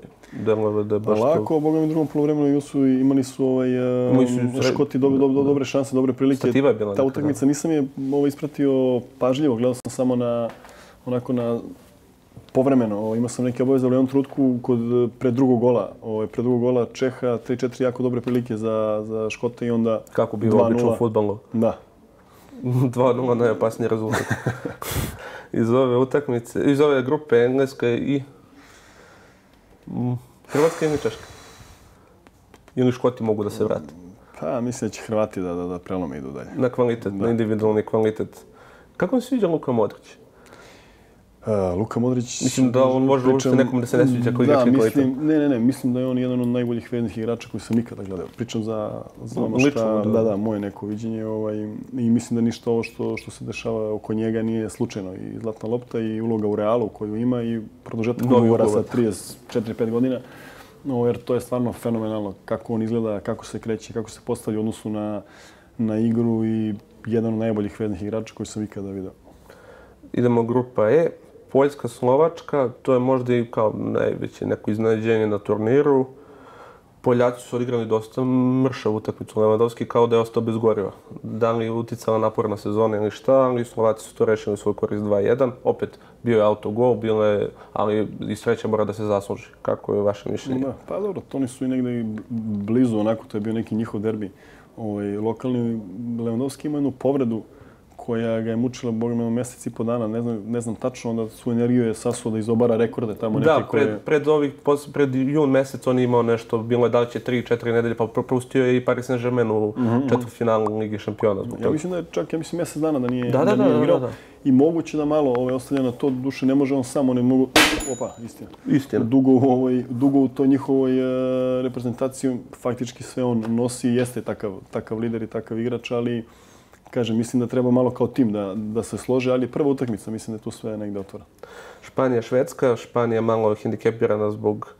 S1: Delove da je baš to...
S2: Lako, boga mi drugom poluvremenu su imali su ovaj uh,
S1: Imali su i sre-
S2: Škoti dobre, dobre, dobre šanse, dobre prilike.
S1: Stativa je bila
S2: Ta utakmica nisam je ovo ispratio pažljivo, gledao sam samo na onako na povremeno. Imao sam neke obaveze u jednom trenutku kod eh, pred drugog gola. Ovaj pred drugog gola Čeha 3-4 jako dobre prilike za za Škote i onda
S1: Kako bi obično u
S2: 2:0.
S1: futbalu.
S2: Da.
S1: 2-0 najopasniji rezultat. iz ove utakmice, iz ove grupe Engleska i mm, Hrvatska ili Češka. Ili Škoti mogu da se vrate.
S2: Pa mislim da će Hrvati da da, da prelome idu dalje.
S1: Na kvalitet, na individualni kvalitet. Kako mi se sviđa Luka Modrić?
S2: Uh, Luka Modrić...
S1: Mislim da on može uopšte nekom da se ne sviđa koji igrač kvalitet.
S2: mislim, ne, ne, ne, mislim da je on jedan od najboljih veznih igrača koji sam nikada gledao. Pričam za, za ono šta,
S1: da.
S2: da, da, moje neko viđenje. Ovaj, I mislim da ništa ovo što, što se dešava oko njega nije slučajno. I zlatna lopta i uloga u Realu koju ima i produžetak
S1: Novi
S2: ugovora sa
S1: ugovor.
S2: 34-5 godina. No, jer to je stvarno fenomenalno kako on izgleda, kako se kreće, kako se postavlja u odnosu na, na igru i jedan od najboljih veznih igrača koji sam ikada vidio.
S1: Idemo grupa E, Poljska, Slovačka, to je možda i kao najveće neko iznenađenje na turniru. Poljaci su odigrali dosta mršavu utakmicu Lewandowski kao da je ostao bez goriva. Da li je uticala naporna sezona ili šta, ali Slovaci su to rešili u svoj korist 2-1. Opet bio je autogol, bilo je, ali i sreća mora da se zasluži. Kako je vaše mišljenje?
S2: Da, pa dobro, to oni su i negde i blizu, onako, to je bio neki njihov derbi. Ovaj, lokalni Lewandowski ima jednu povredu koja ga je mučila, boga me, mjesec i po dana, ne znam, ne znam tačno, onda su energiju je sasuo da izobara rekorde tamo neke
S1: Da,
S2: koje...
S1: pred, pred, ovih, pred jun mesec on je imao nešto, bilo je da li će 3-4 nedelje, pa propustio je i Paris Saint-Germain u četvrtfinalu Ligi šampiona zbog
S2: Ja
S1: toga.
S2: mislim da je čak, ja mislim, mjesec dana da nije,
S1: Da, da, da,
S2: nije
S1: da,
S2: igrao.
S1: da, da.
S2: I moguće da malo ovaj, ostavlja na to, duše ne može on sam, oni mogu... Opa, istina.
S1: Istina.
S2: Dugo, u ovoj, dugo u toj njihovoj e, reprezentaciji, faktički sve on nosi jeste takav, takav lider i takav igrač, ali kažem, mislim da treba malo kao tim da, da se slože, ali prva utakmica, mislim da tu sve negde otvora.
S1: Španija, Švedska. Španija malo hendikepirana zbog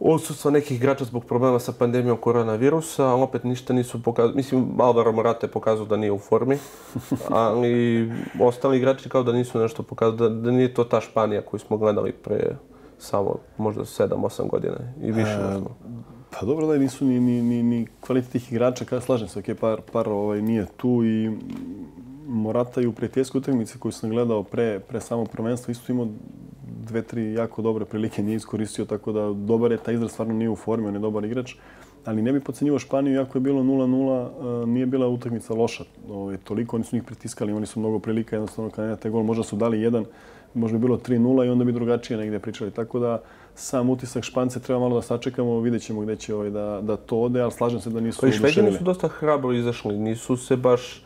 S1: odsustva nekih igrača zbog problema sa pandemijom koronavirusa, ali opet ništa nisu pokazali. Mislim, Alvaro Morata je pokazao da nije u formi, ali ostali igrači kao da nisu nešto pokazali, da, da nije to ta Španija koju smo gledali pre samo možda 7-8 godina i više.
S2: E,
S1: možda.
S2: Pa dobro da nisu ni, ni, ni, ni kvalitet tih igrača, kada slažem se, okay, par, par ovaj, nije tu i Morata i u prijateljskoj utakmici koju sam gledao pre, pre samo prvenstva isto imao dve, tri jako dobre prilike, nije iskoristio, tako da dobar je taj izraz, stvarno nije u formi, on je dobar igrač. Ali ne bi pocenjivo Španiju, iako je bilo 0-0, eh, nije bila utakmica loša. Ovaj, toliko oni su njih pritiskali, imali su mnogo prilika, jednostavno kad nemate gol, možda su dali jedan, možda bi bilo 3-0 i onda bi drugačije negdje pričali. Tako da sam utisak Špance treba malo da sačekamo, vidjet ćemo gdje će ovaj, da, da to ode, ali slažem se da nisu
S1: Pa i
S2: oduševili.
S1: su dosta hrabro izašli, nisu se baš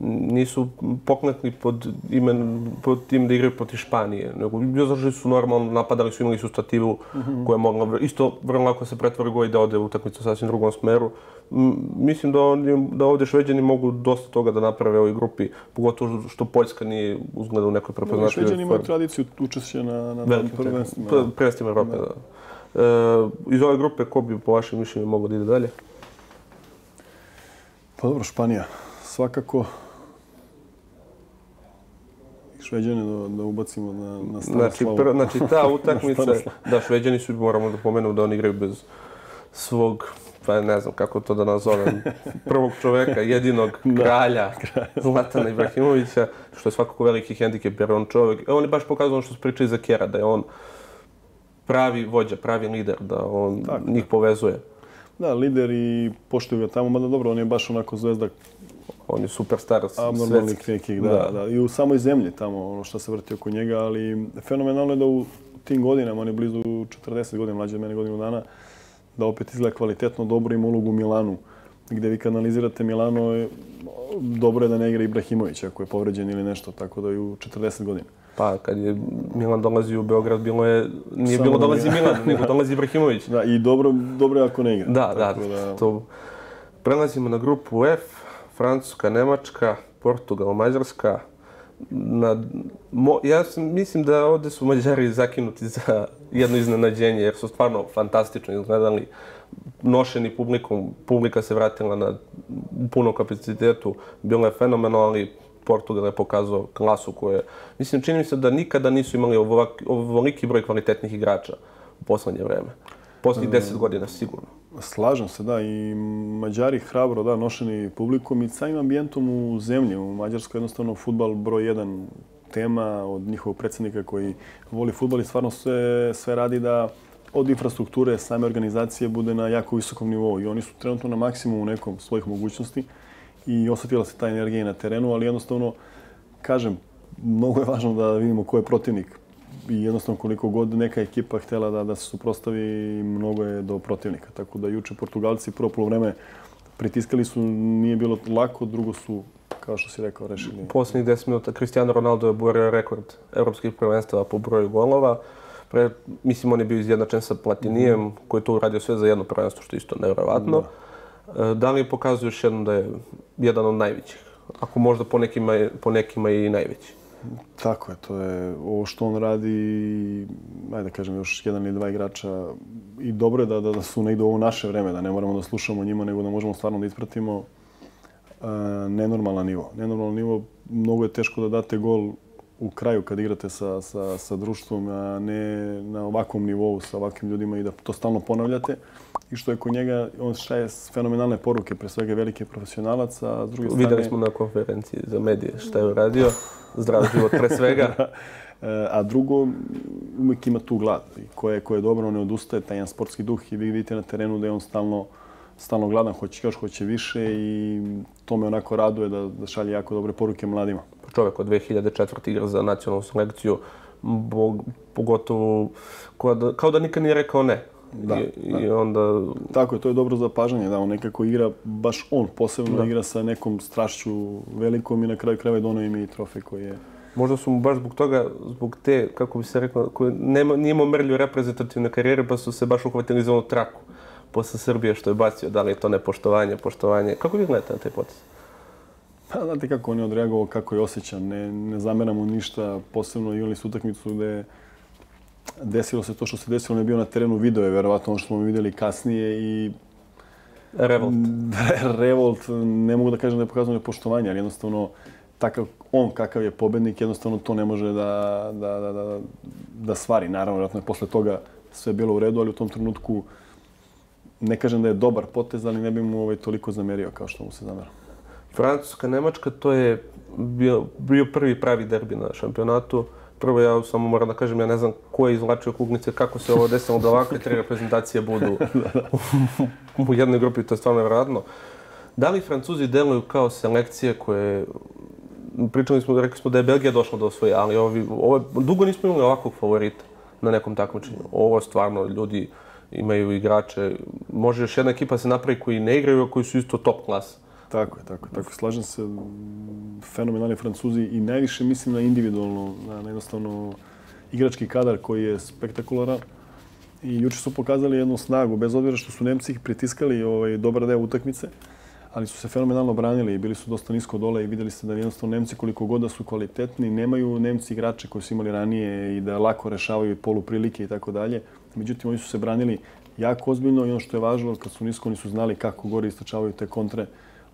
S1: nisu pokletni pod imen, pod tim da igraju protiv Španije, nego izašli su normalno, napadali su, imali su stativu koja je mogla, isto vrlo lako se pretvori gol i da ode u utakmicu u sasvim drugom smeru. Mislim da, oni, da ovdje Šveđani mogu dosta toga da naprave ovoj grupi, pogotovo što Poljska nije uzgleda u nekoj prepoznatljivoj
S2: Šveđani imaju
S1: formi.
S2: tradiciju učešća na, na,
S1: Velikim
S2: prvenstvima.
S1: prvenstvima. Prvenstvima Evrope, da. E, iz ove grupe, ko bi po vašem mišljenju mogao da ide dalje?
S2: Pa dobro, Španija. Svakako Šveđane da, da ubacimo na, na
S1: znači,
S2: pr,
S1: znači, ta utakmica, da, Šveđani su, moramo da pomenu da oni igraju bez svog, pa ne znam kako to da nazovem, prvog čoveka, jedinog kralja, Zlatana Ibrahimovića, što je svakako veliki hendikep, jer on čovjek, on je baš pokazao ono što su pričali za Kjera, da je on pravi vođa, pravi lider, da on Tako, njih povezuje.
S2: Da, lider i poštuju ga tamo, mada dobro, on je baš onako zvezda
S1: on je superstar
S2: svetski. nekih, da, da, da. I u samoj zemlji tamo, ono što se vrti oko njega, ali fenomenalno je da u tim godinama, on je blizu 40 godina, mlađe od mene godinu dana, da opet izgleda kvalitetno, dobro ima ulogu u Milanu. Gde vi kanalizirate Milano, dobro je da ne igra Ibrahimović ako je povređen ili nešto, tako da i u 40 godina.
S1: Pa, kad je Milan dolazi u Beograd, bilo je, nije Samo bilo dolazi Milan, nego dolazi Ibrahimović.
S2: Da, i dobro, dobro je ako ne igra.
S1: Da, da, da, to. Prelazimo na grupu F, Francuska, Nemačka, Portugal, Mađarska. Na, mo, ja sam, mislim da ovdje su Mađari zakinuti za jedno iznenađenje, jer su stvarno fantastično izgledali. Nošeni publikom, publika se vratila na punom kapacitetu, bilo je fenomenalno, ali Portugal je pokazao klasu koje... Mislim, čini mi se da nikada nisu imali ovoliki broj kvalitetnih igrača u poslednje vreme. Posljednjih deset godina, sigurno.
S2: Slažem se, da. I Mađari hrabro, da, nošeni publikom i samim ambijentom u zemlji. U Mađarskoj jednostavno futbal broj jedan tema od njihovog predsjednika koji voli futbal i stvarno sve, sve radi da od infrastrukture same organizacije bude na jako visokom nivou. I oni su trenutno na maksimumu nekom svojih mogućnosti i osjetila se ta energija na terenu, ali jednostavno, kažem, mnogo je važno da vidimo ko je protivnik i jednostavno koliko god neka ekipa htjela da, da se suprostavi, mnogo je do protivnika. Tako da juče Portugalci prvo polovreme pritiskali su, nije bilo lako, drugo su, kao što si rekao, rešili.
S1: Posljednjih 10 minuta Cristiano Ronaldo je borio rekord evropskih prvenstava po broju golova. Pre, mislim, on je bio izjednačen sa Platinijem, mm. koji je to uradio sve za jedno prvenstvo, što je isto nevjerovatno. Da. E, da li pokazuje još jednom da je jedan od najvećih? Ako možda po nekima, po nekima i najveći.
S2: Tako je, to je ovo što on radi, ajde da kažem, još jedan ili dva igrača. I dobro je da, da, da su negdje u ovo naše vreme, da ne moramo da slušamo njima, nego da možemo stvarno da ispratimo uh, nenormalan nivo. Nenormalan nivo, mnogo je teško da date gol u kraju kad igrate sa, sa, sa društvom, a ne na ovakvom nivou sa ovakvim ljudima i da to stalno ponavljate. I što je kod njega, on šaje fenomenalne poruke, pre svega velike profesionalaca, a s druge strane...
S1: Videli smo na konferenciji za medije šta je uradio zdrav život pre svega.
S2: E, a drugo, uvijek ima tu glad. Ko je, ko je dobro, on ne odustaje, taj jedan sportski duh i vi vidite na terenu da je on stalno, stalno gladan, hoće još, hoće više i to me onako raduje da, da šalje jako dobre poruke mladima.
S1: Čovjek od 2004. igra za nacionalnu selekciju, bog, pogotovo kao da, kao da nikad nije rekao ne. Da, I, da. I onda...
S2: Tako je, to je dobro za pažanje, da on nekako igra, baš on posebno da. igra sa nekom strašću velikom i na kraju krajeva dono im i trofej koji je...
S1: Možda su mu baš zbog toga, zbog te, kako bi se rekao, koji nema, nije imao mrlju reprezentativne karijere, pa su se baš uhvatili za onu traku posle Srbije što je bacio, da li je to nepoštovanje, poštovanje. Kako vi gledate na taj potes?
S2: Pa, znate kako on je odreagovao, kako je osjećan. Ne, ne zameramo ništa, posebno imali su utakmicu gde desilo se to što se desilo, ne bio na terenu, video je verovatno ono što smo videli kasnije i
S1: Revolt.
S2: Revolt, ne mogu da kažem da je pokazano nepoštovanje, ali jednostavno takav, on kakav je pobednik, jednostavno to ne može da, da, da, da, da stvari. Naravno, vjerojatno je posle toga sve bilo u redu, ali u tom trenutku ne kažem da je dobar potez, ali ne bi mu ovaj toliko zamerio kao što mu se zamera.
S1: Francuska, Nemačka, to je bio, bio prvi pravi derbi na šampionatu. Prvo ja samo moram da kažem, ja ne znam ko je izvlačio kugnice, kako se ovo desilo da ovakve tri reprezentacije budu u jednoj grupi, to je stvarno nevjerojatno. Da li Francuzi deluju kao selekcije koje... Pričali smo, rekli smo da je Belgija došla do svoje, ali ovi, ovo, dugo nismo imali ovakvog favorita na nekom takmičenju. Ovo stvarno ljudi imaju igrače. Može još jedna ekipa se napravi koji ne igraju, koji su isto top klasa.
S2: Tako je, tako. Tako, slažem se, fenomenalni Francuzi i najviše mislim na individualno, na, na jednostavno igrački kadar koji je spektakularan. I juče su pokazali jednu snagu, bez obzira što su Nemci ih pritiskali ovaj, dobar deo utakmice, ali su se fenomenalno branili i bili su dosta nisko dole i videli ste da jednostavno Nemci koliko god da su kvalitetni, nemaju Nemci igrače koji su imali ranije i da lako rešavaju poluprilike i tako dalje. Međutim, oni su se branili jako ozbiljno i ono što je važno, kad su nisko, oni su znali kako gore istračavaju te kontre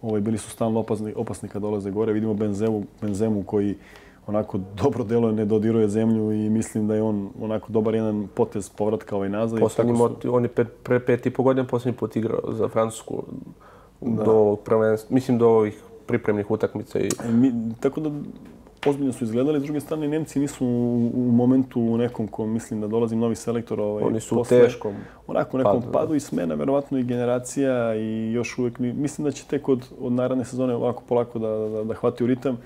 S2: ovaj, bili su stalno opasni, opasni kad dolaze gore. Vidimo Benzemu, Benzemu koji onako dobro deluje, ne dodiruje zemlju i mislim da je on onako dobar jedan potez povratka ovaj nazad.
S1: Poslednji su... on je pet, pre pet i po godina posljednji put igrao za Francusku da. do prvenstva, mislim do ovih pripremnih utakmica. I...
S2: Mi, tako da ozbiljno su izgledali. S druge strane, Nemci nisu u, u momentu u nekom ko mislim da dolazi novi selektor. Ovaj,
S1: Oni su posle, u teškom
S2: onako, nekom padu, padu i smena, verovatno i generacija i još uvijek, mislim da će tek od, od naredne sezone ovako polako da, da, da hvati u ritam.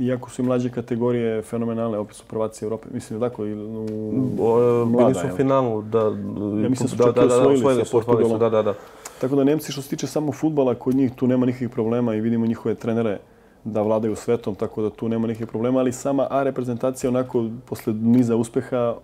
S2: Iako su i mlađe kategorije fenomenalne, opet su prvaci Evrope. Mislim da tako, u,
S1: u mlada, Bili su u finalu, da,
S2: ja mislim da su čak da, da, osvojili,
S1: sa Portugalom. Da, da, da.
S2: Tako da Nemci što se tiče samo futbala, kod njih tu nema nikakvih problema i vidimo njihove trenere da vladaju svetom, tako da tu nema nikakvih problema, ali sama A reprezentacija onako posle niza uspeha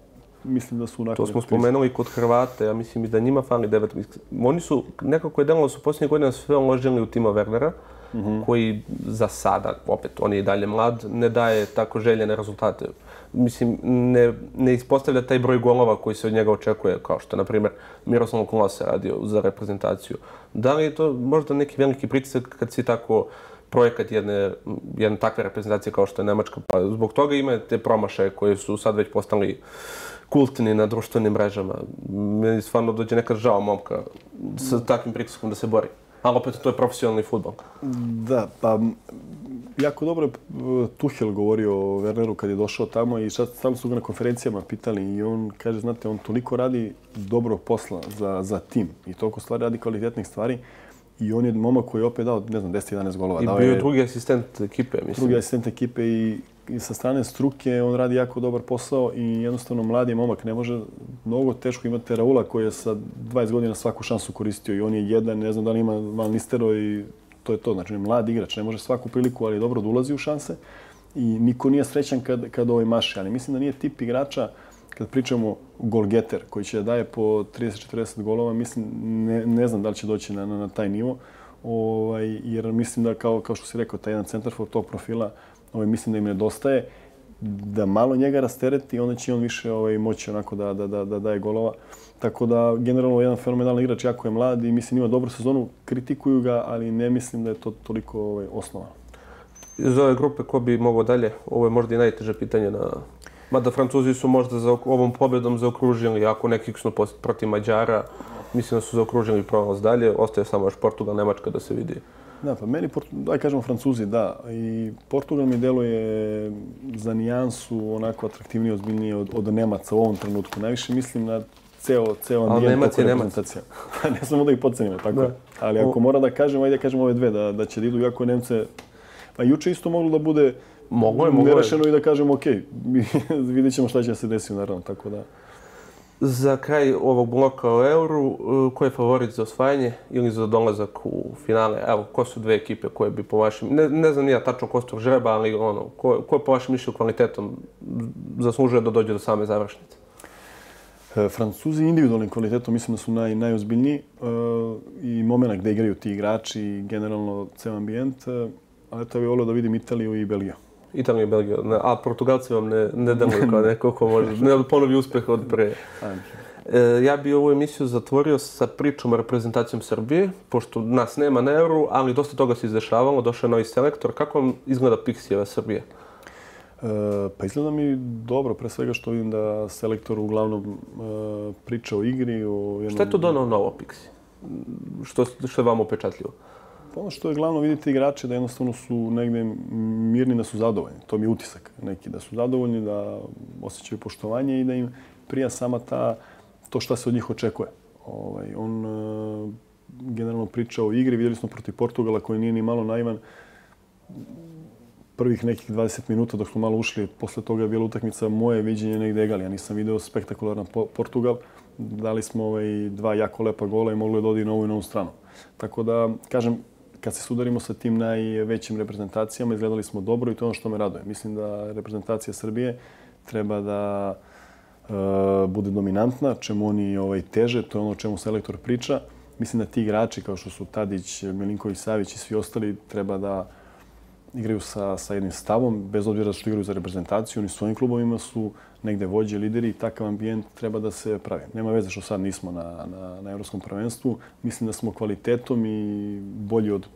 S2: mislim da su onako...
S1: To smo spomenuli kod Hrvate, ja mislim i da njima fali devet. Oni su, nekako je delalo su posljednje godine sve uložili u tima Wernera, mm -hmm. koji za sada, opet, on je i dalje mlad, ne daje tako željene rezultate. Mislim, ne, ne ispostavlja taj broj golova koji se od njega očekuje, kao što, na primjer, Miroslav Klosa radio za reprezentaciju. Da li je to možda neki veliki pritisak kad si tako projekat jedne, jedne takve reprezentacije kao što je Nemačka. Pa zbog toga ima te promašaje koje su sad već postali kultni na društvenim mrežama. Meni stvarno dođe nekad žao momka sa takvim pritiskom da se bori. Ali opet to je profesionalni futbol.
S2: Da, pa jako dobro e, Tuhel govorio o Werneru kad je došao tamo i sad stalno su ga na konferencijama pitali i on kaže, znate, on toliko radi dobro posla za, za tim i toliko stvari radi kvalitetnih stvari I on je momak koji je opet dao, ne znam, 10-11 golova.
S1: I bio je drugi asistent ekipe, mislim.
S2: Drugi asistent ekipe i, i sa strane struke on radi jako dobar posao i jednostavno mladi momak ne može mnogo teško imati Raula koji je sa 20 godina svaku šansu koristio i on je jedan, ne znam da li ima Van Nistero i to je to. Znači, mlad igrač, ne može svaku priliku, ali dobro da ulazi u šanse i niko nije srećan kad, kad ovaj maše. Ali mislim da nije tip igrača kad pričamo golgeter koji će da daje po 30-40 golova, mislim, ne, ne znam da li će doći na, na, na taj nivo. Ovaj, jer mislim da, kao, kao što si rekao, taj jedan centarfor tog profila, ovaj, mislim da im nedostaje da malo njega rastereti, onda će on više ovaj, moći onako da, da, da, da daje golova. Tako da, generalno, jedan fenomenalan igrač, jako je mlad i mislim ima dobru sezonu, kritikuju ga, ali ne mislim da je to toliko ovaj, osnovano.
S1: Iz ove grupe, ko bi mogao dalje? Ovo je možda i najteže pitanje na Mada Francuzi su možda za ovom pobjedom zaokružili, ako neki kiksnu protiv Mađara, mislim da su zaokružili prolaz dalje. Ostaje samo još Portugal, Nemačka da se vidi.
S2: Da, pa meni, daj kažemo Francuzi, da. I Portugal mi deluje za nijansu onako atraktivnije, ozbiljnije od, od Nemaca u ovom trenutku. Najviše mislim na ceo, ceo ambijent
S1: Nemac je Nemac.
S2: ne samo da ih podcenimo, tako da. Ali ako mora da kažem, ajde da kažem ove dve, da, da će da idu jako Nemce. Pa juče isto moglo da bude
S1: Mogu je, mogu je.
S2: Nerešeno i da kažemo, ok, vidjet ćemo šta će se desiti, naravno, tako da.
S1: Za kraj ovog bloka o Euru, uh, ko je favorit za osvajanje ili za dolazak u finale? Evo, ko su dve ekipe koje bi po vašem, ne, ne znam nija tačno ko su žreba, ali ono, ko, ko je po vašem mišlju kvalitetom zaslužuje da dođe do same završnice?
S2: E, Francuzi individualnim kvalitetom mislim da su naj, najozbiljniji uh, i momena gde igraju ti igrači i generalno ceo ambijent. Uh, ali to bih volio da vidim Italiju i Belgiju.
S1: Italija i Belgija. A Portugalci vam ne, ne deluju kao neko ko može. Ne ponovi uspeh od pre. E, ja bih ovu emisiju zatvorio sa pričom o reprezentacijom Srbije, pošto nas nema na Euro, ali dosta toga se izdešavalo, došao je novi selektor. Kako vam izgleda Pixijeva Srbije? E,
S2: pa izgleda mi dobro, pre svega što vidim da selektor uglavnom e, priča o igri. O
S1: jednom... Šta je to donao novo Pixi? Što, što je vam upečatljivo?
S2: Pa ono što je glavno vidite igrače da jednostavno su negde mirni da su zadovoljni. To mi je utisak neki da su zadovoljni, da osjećaju poštovanje i da im prija sama ta, to šta se od njih očekuje. Ovaj, on e, generalno priča o igri, vidjeli smo protiv Portugala koji nije ni malo naivan. Prvih nekih 20 minuta dok smo malo ušli, posle toga je bila utakmica moje viđenje negde egali. Ja nisam video spektakularan Portugal. Dali smo ovaj, dva jako lepa gola i mogli da odi na ovu i na ovu stranu. Tako da, kažem, kad se sudarimo sa tim najvećim reprezentacijama, izgledali smo dobro i to je ono što me raduje. Mislim da reprezentacija Srbije treba da e, bude dominantna, čemu oni ovaj, teže, to je ono čemu selektor priča. Mislim da ti igrači kao što su Tadić, Milinković, Savić i svi ostali treba da igraju sa, sa jednim stavom, bez obzira što igraju za reprezentaciju. Oni svojim klubovima su negde vođe, lideri i takav ambijent treba da se pravi. Nema veze što sad nismo na, na, na Evropskom prvenstvu. Mislim da smo kvalitetom i bolji od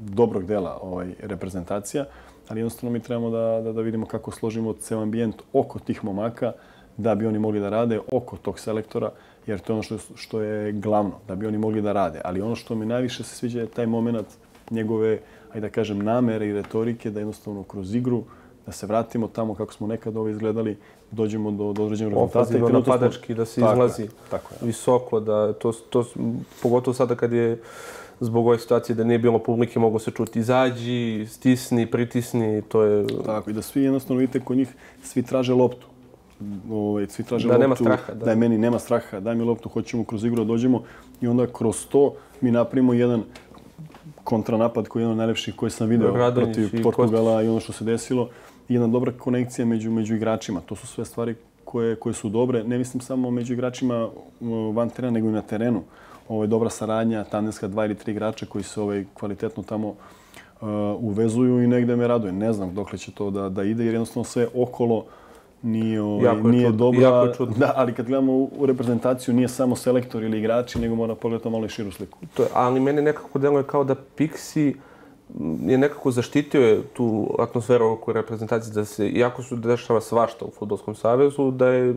S2: dobrog dela ovaj, reprezentacija, ali jednostavno mi trebamo da, da, da vidimo kako složimo ceo ambijent oko tih momaka, da bi oni mogli da rade oko tog selektora, jer to je ono što je, što je glavno, da bi oni mogli da rade. Ali ono što mi najviše se sviđa je taj moment njegove, ajde da kažem, namere i retorike, da jednostavno kroz igru, da se vratimo tamo kako smo nekad ovo izgledali, dođemo do, do određenog rezultata.
S1: Ofazivno napadački, da se tako izlazi je, tako je. visoko, da to, to, pogotovo sada kad je zbog ove situacije da nije bilo publike, mogu se čuti izađi, stisni, pritisni, to je...
S2: Tako, i da svi jednostavno vidite kod njih, svi traže loptu. Ovaj, svi traže
S1: da
S2: loptu,
S1: nema straha, da.
S2: da je meni nema straha, daj mi loptu, hoćemo kroz igru da dođemo i onda kroz to mi napravimo jedan kontranapad koji je jedan od najlepših koje sam video Radonjić protiv Portugala i, i ono što se desilo. I jedna dobra konekcija među, među igračima. To su sve stvari koje, koje su dobre. Ne mislim samo među igračima van terena, nego i na terenu. Ovo je dobra saradnja, tandemska dva ili tri igrača koji se ovaj, kvalitetno tamo uh, uvezuju i negde me raduje. Ne znam dokle će to da, da ide, jer jednostavno sve okolo nije, ovaj, jako nije dobro. Jako Da, ali kad gledamo u reprezentaciju, nije samo selektor ili igrači, nego mora pogledati malo i širu sliku.
S1: To je, ali meni nekako deluje kao da Pixi je nekako zaštitio tu atmosferu oko reprezentacije, da se, iako su dešava svašta u Futbolskom savezu, da je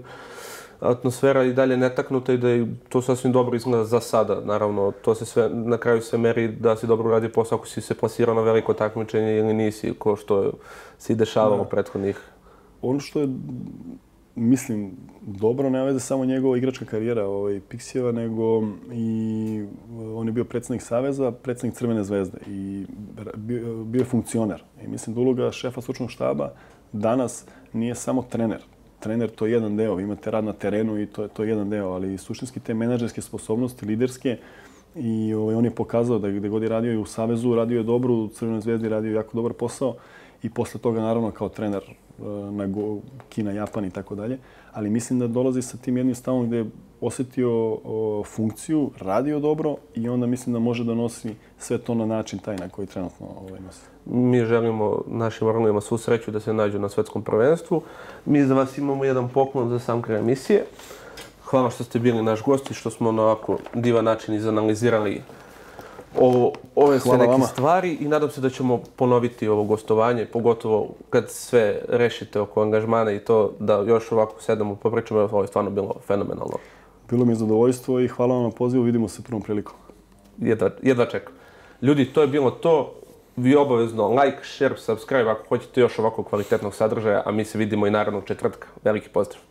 S1: atmosfera i dalje netaknuta i da je to sasvim dobro izgleda za sada. Naravno, to se sve, na kraju se meri da si dobro radi posao ako si se plasirao na veliko takmičenje ili nisi, ko što se i dešavalo prethodnih.
S2: Ono što je, mislim, dobro, ne veze samo njegova igračka karijera ovaj, Pixijeva, nego i eh, on je bio predsjednik Saveza, predsjednik Crvene zvezde i bio, bio je funkcioner. I mislim da uloga šefa slučnog štaba danas nije samo trener trener to je jedan deo, imate rad na terenu i to je, to je jedan deo, ali suštinski te menadžerske sposobnosti, liderske, i ovaj, on je pokazao da gdje god je radio i u Savezu, radio je dobro, u Crvenoj zvezdi radio jako dobar posao i posle toga naravno kao trener e, na Go, Kina, Japan i tako dalje. Ali mislim da dolazi sa tim jednim stavom gde je osetio o, funkciju, radio dobro i onda mislim da može da nosi sve to na način taj na koji trenutno ovaj, nosi.
S1: Mi želimo našim orlovima svu sreću da se nađu na svetskom prvenstvu. Mi za vas imamo jedan poklon za sam kraj emisije. Hvala što ste bili naš gost i što smo na ovako divan način izanalizirali ovo, ove sve neke vama. stvari i nadam se da ćemo ponoviti ovo gostovanje, pogotovo kad sve rešite oko angažmana i to da još ovako sedamo popričamo, ovo je stvarno bilo fenomenalno.
S2: Bilo mi je zadovoljstvo i hvala vam na pozivu, vidimo se prvom prilikom.
S1: Jedva, jedva čekam. Ljudi, to je bilo to. Vi obavezno like, share, subscribe ako hoćete još ovako kvalitetnog sadržaja, a mi se vidimo i naravno u četvrtka. Veliki pozdrav!